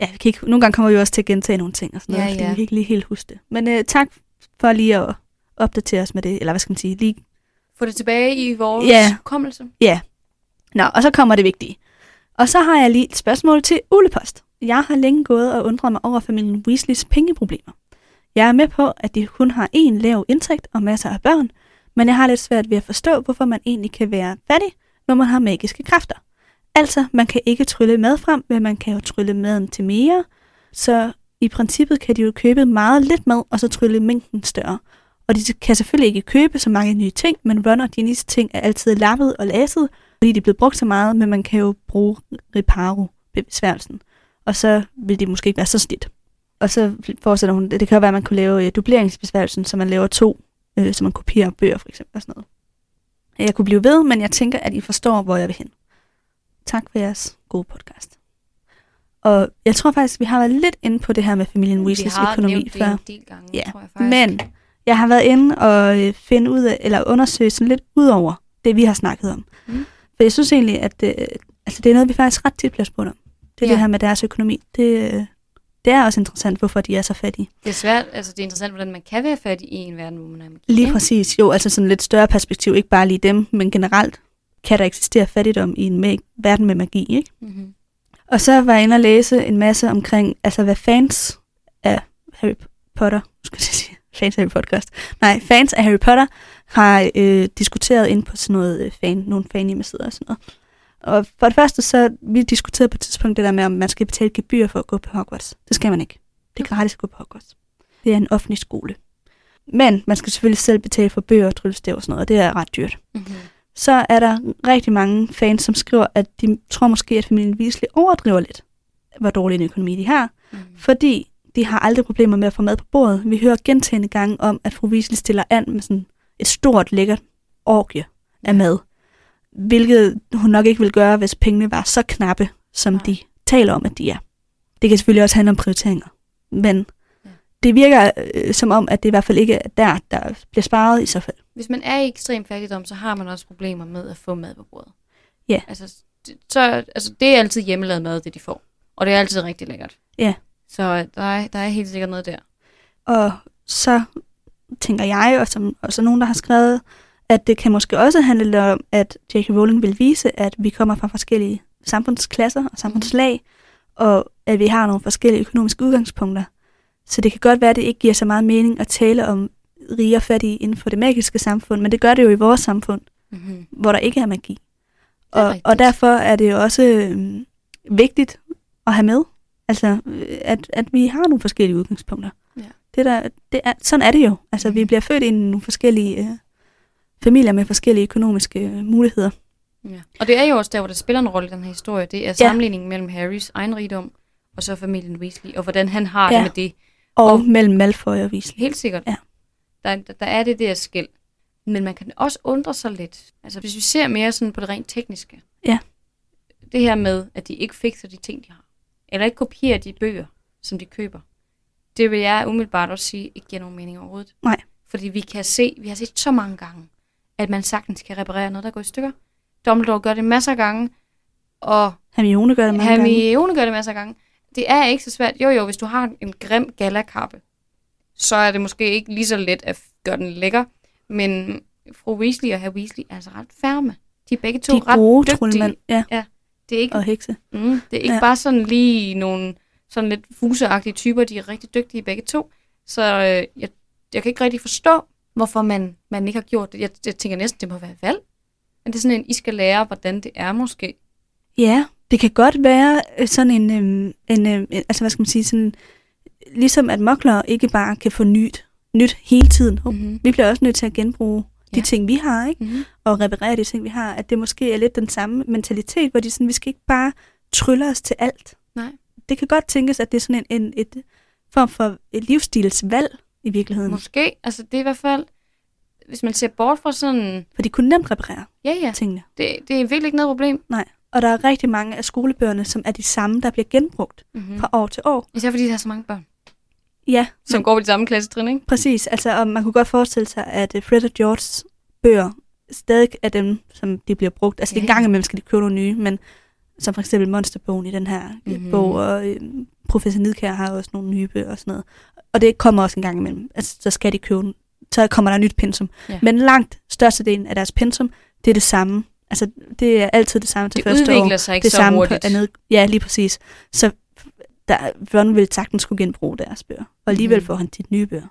Ja, vi kan ikke, nogle gange kommer vi også til at gentage nogle ting og sådan noget, ja, fordi ja. vi kan ikke lige helt huske det. Men øh, tak for lige at opdatere os med det, eller hvad skal man sige, lige... Få det tilbage i vores ja. kommelse. Ja. Nå, og så kommer det vigtige. Og så har jeg lige et spørgsmål til Ulepost. Jeg har længe gået og undret mig over familien Weasleys pengeproblemer. Jeg er med på, at de kun har én lav indtægt og masser af børn, men jeg har lidt svært ved at forstå, hvorfor man egentlig kan være fattig, når man har magiske kræfter. Altså, man kan ikke trylle mad frem, men man kan jo trylle maden til mere, så i princippet kan de jo købe meget lidt mad, og så trylle mængden større. Og de kan selvfølgelig ikke købe så mange nye ting, men Ron og Ginny's ting er altid lappet og laset, fordi de er blevet brugt så meget, men man kan jo bruge reparo besværgelsen. Og så vil det måske ikke være så slidt. Og så fortsætter hun, det kan jo være, at man kunne lave øh, dubleringsbesværgelsen, så man laver to, øh, så man kopierer bøger for eksempel og sådan noget. Jeg kunne blive ved, men jeg tænker, at I forstår, hvor jeg vil hen. Tak for jeres gode podcast. Og jeg tror faktisk, vi har været lidt inde på det her med familien Weasleys økonomi før. en del gange, ja. tror jeg faktisk. Men jeg har været inde og øh, finde ud af, eller undersøge sådan lidt ud over det, vi har snakket om. Mm. For jeg synes egentlig, at øh, altså, det er noget, vi faktisk ret tit bliver spurgt om. Det er ja. det her med deres økonomi. Det, det er også interessant, hvorfor de er så fattige. Det er svært, altså det er interessant, hvordan man kan være fattig i en verden, hvor man er med. Lige præcis, jo, altså sådan lidt større perspektiv, ikke bare lige dem, men generelt kan der eksistere fattigdom i en verden med magi, ikke? Mm-hmm. Og så var jeg inde og læse en masse omkring, altså hvad fans af Harry Potter, <laughs> skal jeg sige, fans af Harry Podcast, nej, fans af Harry Potter har øh, diskuteret ind på sådan noget øh, fan, nogle fan hjemmesider og sådan noget. Og for det første, så vi diskuterede på et tidspunkt det der med, om man skal betale gebyr for at gå på Hogwarts. Det skal man ikke. Det er gratis at gå på Hogwarts. Det er en offentlig skole. Men man skal selvfølgelig selv betale for bøger og tryllestav og sådan noget, og det er ret dyrt. Mm-hmm. Så er der rigtig mange fans, som skriver, at de tror måske, at familien Weasley overdriver lidt, hvor dårlig en økonomi de har. Mm. Fordi de har aldrig problemer med at få mad på bordet. Vi hører gentagende gange om, at fru Weasley stiller an med sådan et stort, lækkert orgie af mad hvilket hun nok ikke vil gøre, hvis pengene var så knappe, som Nej. de taler om, at de er. Det kan selvfølgelig også handle om prioriteringer, men ja. det virker øh, som om, at det i hvert fald ikke er der, der bliver sparet i så fald. Hvis man er i ekstrem fattigdom, så har man også problemer med at få mad på bordet. Ja. Altså, så, altså, det er altid hjemmelavet mad, det de får. Og det er altid rigtig lækkert. Ja. Så øh, der er, der er helt sikkert noget der. Og så tænker jeg, og som og så nogen, der har skrevet, at det kan måske også handle om, at J.K. Rowling vil vise, at vi kommer fra forskellige samfundsklasser og samfundslag, og at vi har nogle forskellige økonomiske udgangspunkter. Så det kan godt være, at det ikke giver så meget mening at tale om rige og fattige inden for det magiske samfund, men det gør det jo i vores samfund, mm-hmm. hvor der ikke er magi. Er og, og derfor er det jo også øh, vigtigt at have med, altså at, at vi har nogle forskellige udgangspunkter. Ja. Det der, det er, sådan er det jo. Altså mm. vi bliver født i nogle forskellige øh, familier med forskellige økonomiske øh, muligheder. Ja. Og det er jo også der, hvor det spiller en rolle i den her historie. Det er sammenligningen ja. mellem Harrys egen rigdom, og så familien Weasley, og hvordan han har ja. det med det. Og, og mellem Malfoy og Weasley. Helt sikkert. Ja. Der, der, der er det der skæld. Men man kan også undre sig lidt. Altså hvis vi ser mere sådan på det rent tekniske. Ja. Det her med, at de ikke fikser de ting, de har. Eller ikke kopierer de bøger, som de køber. Det vil jeg umiddelbart også sige, ikke giver nogen mening overhovedet. Nej. Fordi vi kan se, vi har set så mange gange, at man sagtens kan reparere noget, der går i stykker. Dumbledore gør det masser af gange, og Hermione gør det mange Hermione gange. gør det masser af gange. Det er ikke så svært. Jo, jo, hvis du har en grim galakappe, så er det måske ikke lige så let at gøre den lækker. Men fru Weasley og herr Weasley er altså ret færme. De er begge to De er ret gode dygtige. troldmænd. Ja, Det er ikke, og hekse. mm, det er ikke Ja. ja. bare sådan lige nogle sådan lidt fuseagtige typer. De er rigtig dygtige begge to. Så øh, jeg, jeg kan ikke rigtig forstå, hvorfor man, man ikke har gjort det. Jeg, jeg tænker næsten, det må være valg. Men det er sådan en, I skal lære, hvordan det er måske. Ja, det kan godt være øh, sådan en, øhm, en, øhm, altså hvad skal man sige, sådan, ligesom at mokler ikke bare kan få nyt, nyt hele tiden. Mm-hmm. Vi bliver også nødt til at genbruge de Ja. ting, vi har, ikke? Mm-hmm. og reparere de ting, vi har, at det måske er lidt den samme mentalitet, hvor de sådan, vi skal ikke bare trylle os til alt. Nej. Det kan godt tænkes, at det er sådan en, en et form for et livsstilsvalg i virkeligheden. Måske. Altså det er i hvert fald, hvis man ser bort fra sådan, For de kunne nemt reparere ja ja, tingene. det, det er virkelig ikke noget problem. Og der er rigtig mange af skolebøgerne, som er de samme, der bliver genbrugt Mm-hmm. fra år til år. Især fordi der er så mange børn, Ja, som men, går på de samme klassetrin, ikke? præcis. Altså, og man kunne godt forestille sig, at øh, Fred og Georges bøger stadig er dem, som de bliver brugt. Altså, ja. En gang imellem skal de købe nogle nye, men som for eksempel Monsterbogen i den her mm-hmm. Mhm. bog, og øh, Professor Nidkær har også nogle nye bøger og sådan noget. Og det kommer også en gang imellem. Altså, så skal de købe, så kommer der nyt pensum. Ja. Men langt størstedelen af deres pensum, det er det samme. Altså, det er altid det samme til Det første år. udvikler sig ikke det så samme hurtigt. på andet. Ja, lige præcis. Så der, Ron vil sagtens skulle genbruge deres bøger. Og alligevel Mhm. får han de nye bøger.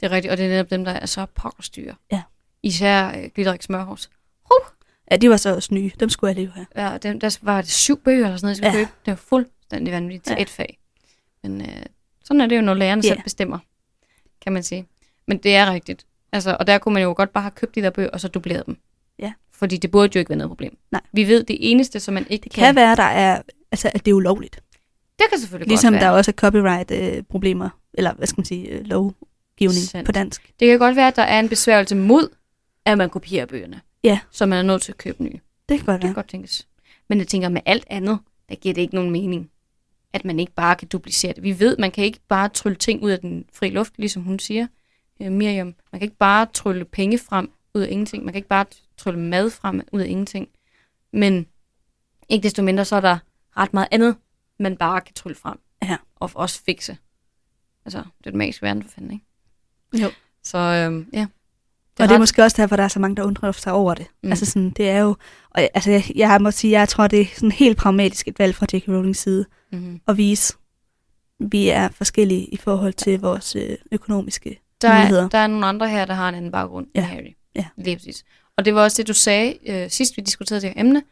Det er rigtigt, og det er netop dem, der er så pokkerstyre. Ja. Især øh, Glitterik Smørhus. Ja, de var så også nye. Dem skulle jeg lige have. Ja, dem, der var det syv bøger eller sådan noget, jeg skulle Ja. ja. købe. Det var fuldstændig vanvittigt til Ja. et fag. Men øh, sådan er det jo, når lærerne Ja. selv bestemmer, kan man sige. Men det er rigtigt. Altså, og der kunne man jo godt bare have købt de der bøger, og så dubleret dem. Ja. Fordi det burde jo ikke være noget problem. Nej. Vi ved, det eneste, som man ikke Det kan være, der er, altså, at det er ulovligt. Det kan selvfølgelig Ligesom godt der være. også er copyright-problemer, eller hvad skal man sige, øh, lovgivning Sandt. på dansk. Det kan godt være, at der er en besværgelse mod, at man kopierer bøgerne. Ja. Så man er nødt til at købe nye. Det kan godt Det kan være. godt tænkes. Men jeg tænker, med alt andet, der giver det ikke nogen mening, at man ikke bare kan duplicere det. Vi ved, man kan ikke bare trylle ting ud af den fri luft, ligesom hun siger, øh, Miriam. Man kan ikke bare trylle penge frem ud af ingenting. Man kan ikke bare trylle mad frem ud af ingenting. Men ikke desto mindre, så er der ret meget andet, man bare kan trylle frem. Ja. Og også fikse. Altså, det er den magiske verden for fanden, ikke? Jo. Så øhm, ja. Og det er måske også derfor, der er så mange, der undrer sig over det. Mm. Mm. Altså sådan, det er jo, og jeg- altså jeg, jeg må sige, jeg tror, det er sådan helt pragmatisk et valg fra J.K. Rowlings side Mhm. at vise, vi er forskellige i forhold til vores øh, økonomiske Der muligheder. er, der er nogle andre her, der har en anden baggrund ja. End Harry. Ja. Lige præcis. Og det var også det, du sagde øh, sidst, vi diskuterede det her emne.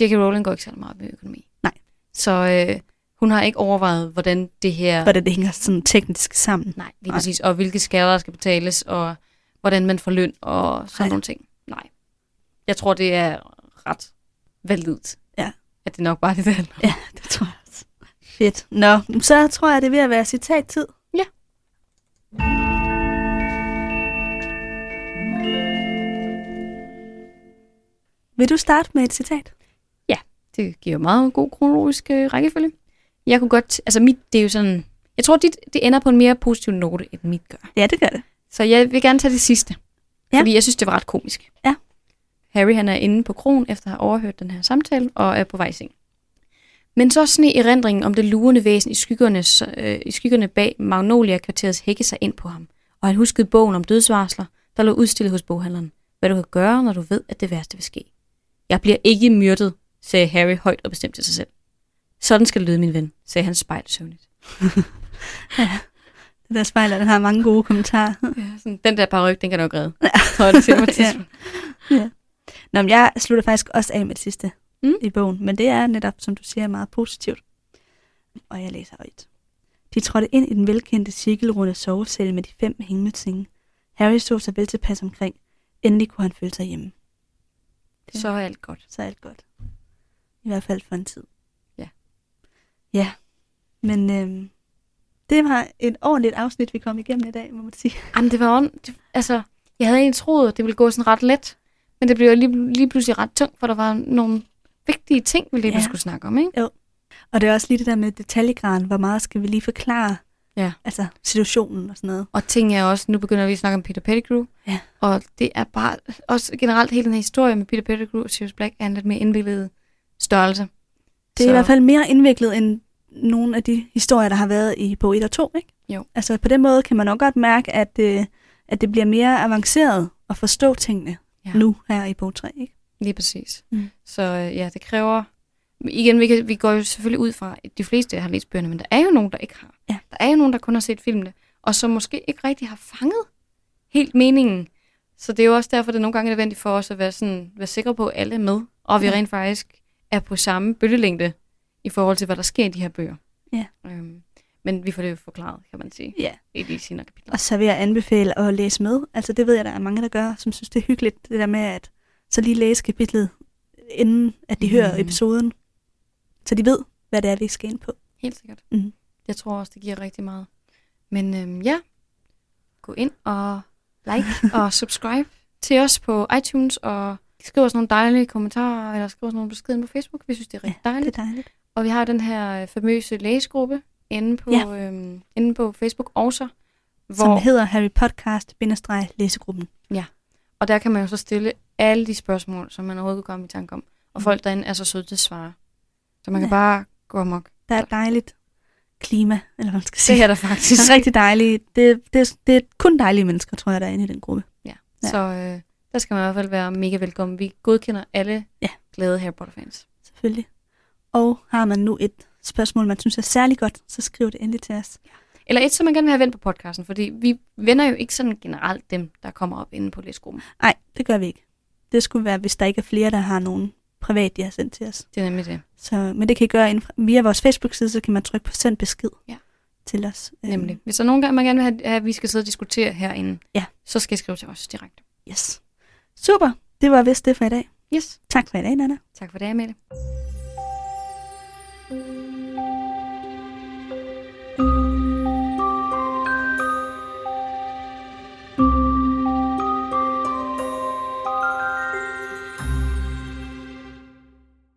J.K. Rowling går ikke særlig meget med økonomi. Nej. Så øh, hun har ikke overvejet, hvordan det her... Hvordan det hænger sådan teknisk sammen. Nej, lige Nej. præcis. Og hvilke skatter der skal betales, og hvordan man får løn, og sådan Nej. nogle ting. Nej. Jeg tror, det er ret validt. Ja. At det nok bare det, det handler. Ja, det tror jeg også. Fedt. Nå, så tror jeg, det er ved at være citattid. Ja. Vil du starte med et citat? Det giver meget god kronologisk øh, rækkefølge. Jeg kunne godt... Altså, mit, det er jo sådan... Jeg tror, dit, det ender på en mere positiv note, end mit gør. Ja, det gør det. Så jeg vil gerne tage det sidste. Ja. Ja. Fordi jeg synes, det var ret komisk. Ja. Harry han er inde på krogen efter at have overhørt den her samtale og er på vej seng. Men så sne erindringen om det lurende væsen i skyggerne, øh, i skyggerne bag Magnolia-kvarterets hække sig ind på ham. Og han huskede bogen om dødsvarsler, der lå udstillet hos boghandleren. Hvad du kan gøre, når du ved, at det værste vil ske. Jeg bliver ikke myrdet, sagde Harry højt og bestemt til sig selv. Sådan skal det lyde, min ven, sagde han spejlsøvnigt. <laughs> <laughs> Det der spejler, den har mange gode kommentarer. Ja, sådan, den der paryk, den kan nok redde. Ja. Det til <laughs> Ja. tidspunkt. Nå, men jeg slutter faktisk også af med det sidste Mm. i bogen, men det er netop, som du siger, meget positivt. Og jeg læser højt. De trådte ind i den velkendte cirkelrunde sovesal med de fem himmelsinge. Harry så sig vel tilpas omkring. Endelig kunne han føle sig hjemme. Så er alt godt. Så er alt godt. I hvert fald for en tid. Ja. Ja, men øhm, det var et ordentligt afsnit, vi kom igennem i dag, må man sige. Jamen, det var on, det, altså, jeg havde egentlig troet, at det ville gå sådan ret let, men det blev lige, lige pludselig ret tungt, for der var nogle vigtige ting, vi lige Ja. skulle snakke om, ikke? Og det er også lige det der med detaljegraden. Hvor meget skal vi lige forklare Ja. altså, situationen og sådan noget. Og ting er også, nu begynder vi at snakke om Peter Pettigrew, Ja. og det er bare, også generelt hele den her historie med Peter Pettigrew og Sirius Black er en lidt mere indviklet størrelse. Det er i hvert fald mere indviklet end nogle af de historier, der har været i bog 1 og 2, ikke? Jo. Altså på den måde kan man nok godt mærke, at, øh, at det bliver mere avanceret at forstå tingene Ja. nu her i bog 3, ikke? Lige præcis. Mm. Så øh, ja, det kræver... Igen, vi, kan, vi går jo selvfølgelig ud fra, at de fleste har læst bøgerne, men der er jo nogen, der ikke har. Ja. Der er jo nogen, der kun har set filmene, og som måske ikke rigtig har fanget helt meningen. Så det er jo også derfor, det er nogle gange nødvendigt for os at være, sådan, være sikre på, at alle er med, og vi rent faktisk er på samme bølgelængde i forhold til, hvad der sker i de her bøger. Ja. Øhm, men vi får det jo forklaret, kan man sige, Ja. i de senere kapitler. Og så vil jeg anbefale at læse med. Altså det ved jeg, der er mange, der gør, som synes, det er hyggeligt, det der med at så lige læse kapitlet, inden at de mm. hører episoden. Så de ved, hvad det er, vi skal ind på. Helt sikkert. Mhm. Jeg tror også, det giver rigtig meget. Men øhm, ja, gå ind og like <laughs> og subscribe til os på iTunes, og skriv os nogle dejlige kommentarer, eller skriv os nogle beskeder på Facebook. Vi synes, det er rigtig Ja, dejligt. det er dejligt. Og vi har den her øh, famøse læsegruppe inde på, ja. øhm, inde på Facebook også. Som hedder Harry Podcast-læsegruppen. og der kan man jo så stille alle de spørgsmål, som man overhovedet kan komme i tanke om. Og Mhm. folk derinde er så søde til at svare. Så man kan Ja. bare gå amok. Der er et dejligt klima, eller hvad man skal Det sige. er der Det faktisk. er rigtig dejligt. Det, det, det er kun dejlige mennesker, tror jeg, der er inde i den gruppe. Ja. Så øh, der skal man i hvert fald være mega velkommen. Vi godkender alle Ja. glade Harry Potter-fans. Selvfølgelig. Og har man nu et spørgsmål, man synes er særlig godt, så skriv det endelig til os. Eller et, som man gerne vil have vendt på podcasten, fordi vi vender jo ikke sådan generelt dem, der kommer op inde på læsgruppen. Nej, det gør vi ikke. Det skulle være, hvis der ikke er flere, der har nogen privat, de har sendt til os. Det er nemlig det. Så, men det kan I gøre inden, via vores Facebook-side, så kan man trykke på send besked Ja. til os. Øhm, Nemlig. Hvis der er nogen gange, man gerne vil have, at vi skal sidde og diskutere herinde, Ja. så skal I skrive til os direkte. Yes. Super. Det var vist det for i dag. Yes. Tak for i dag, Nana. Tak for thank you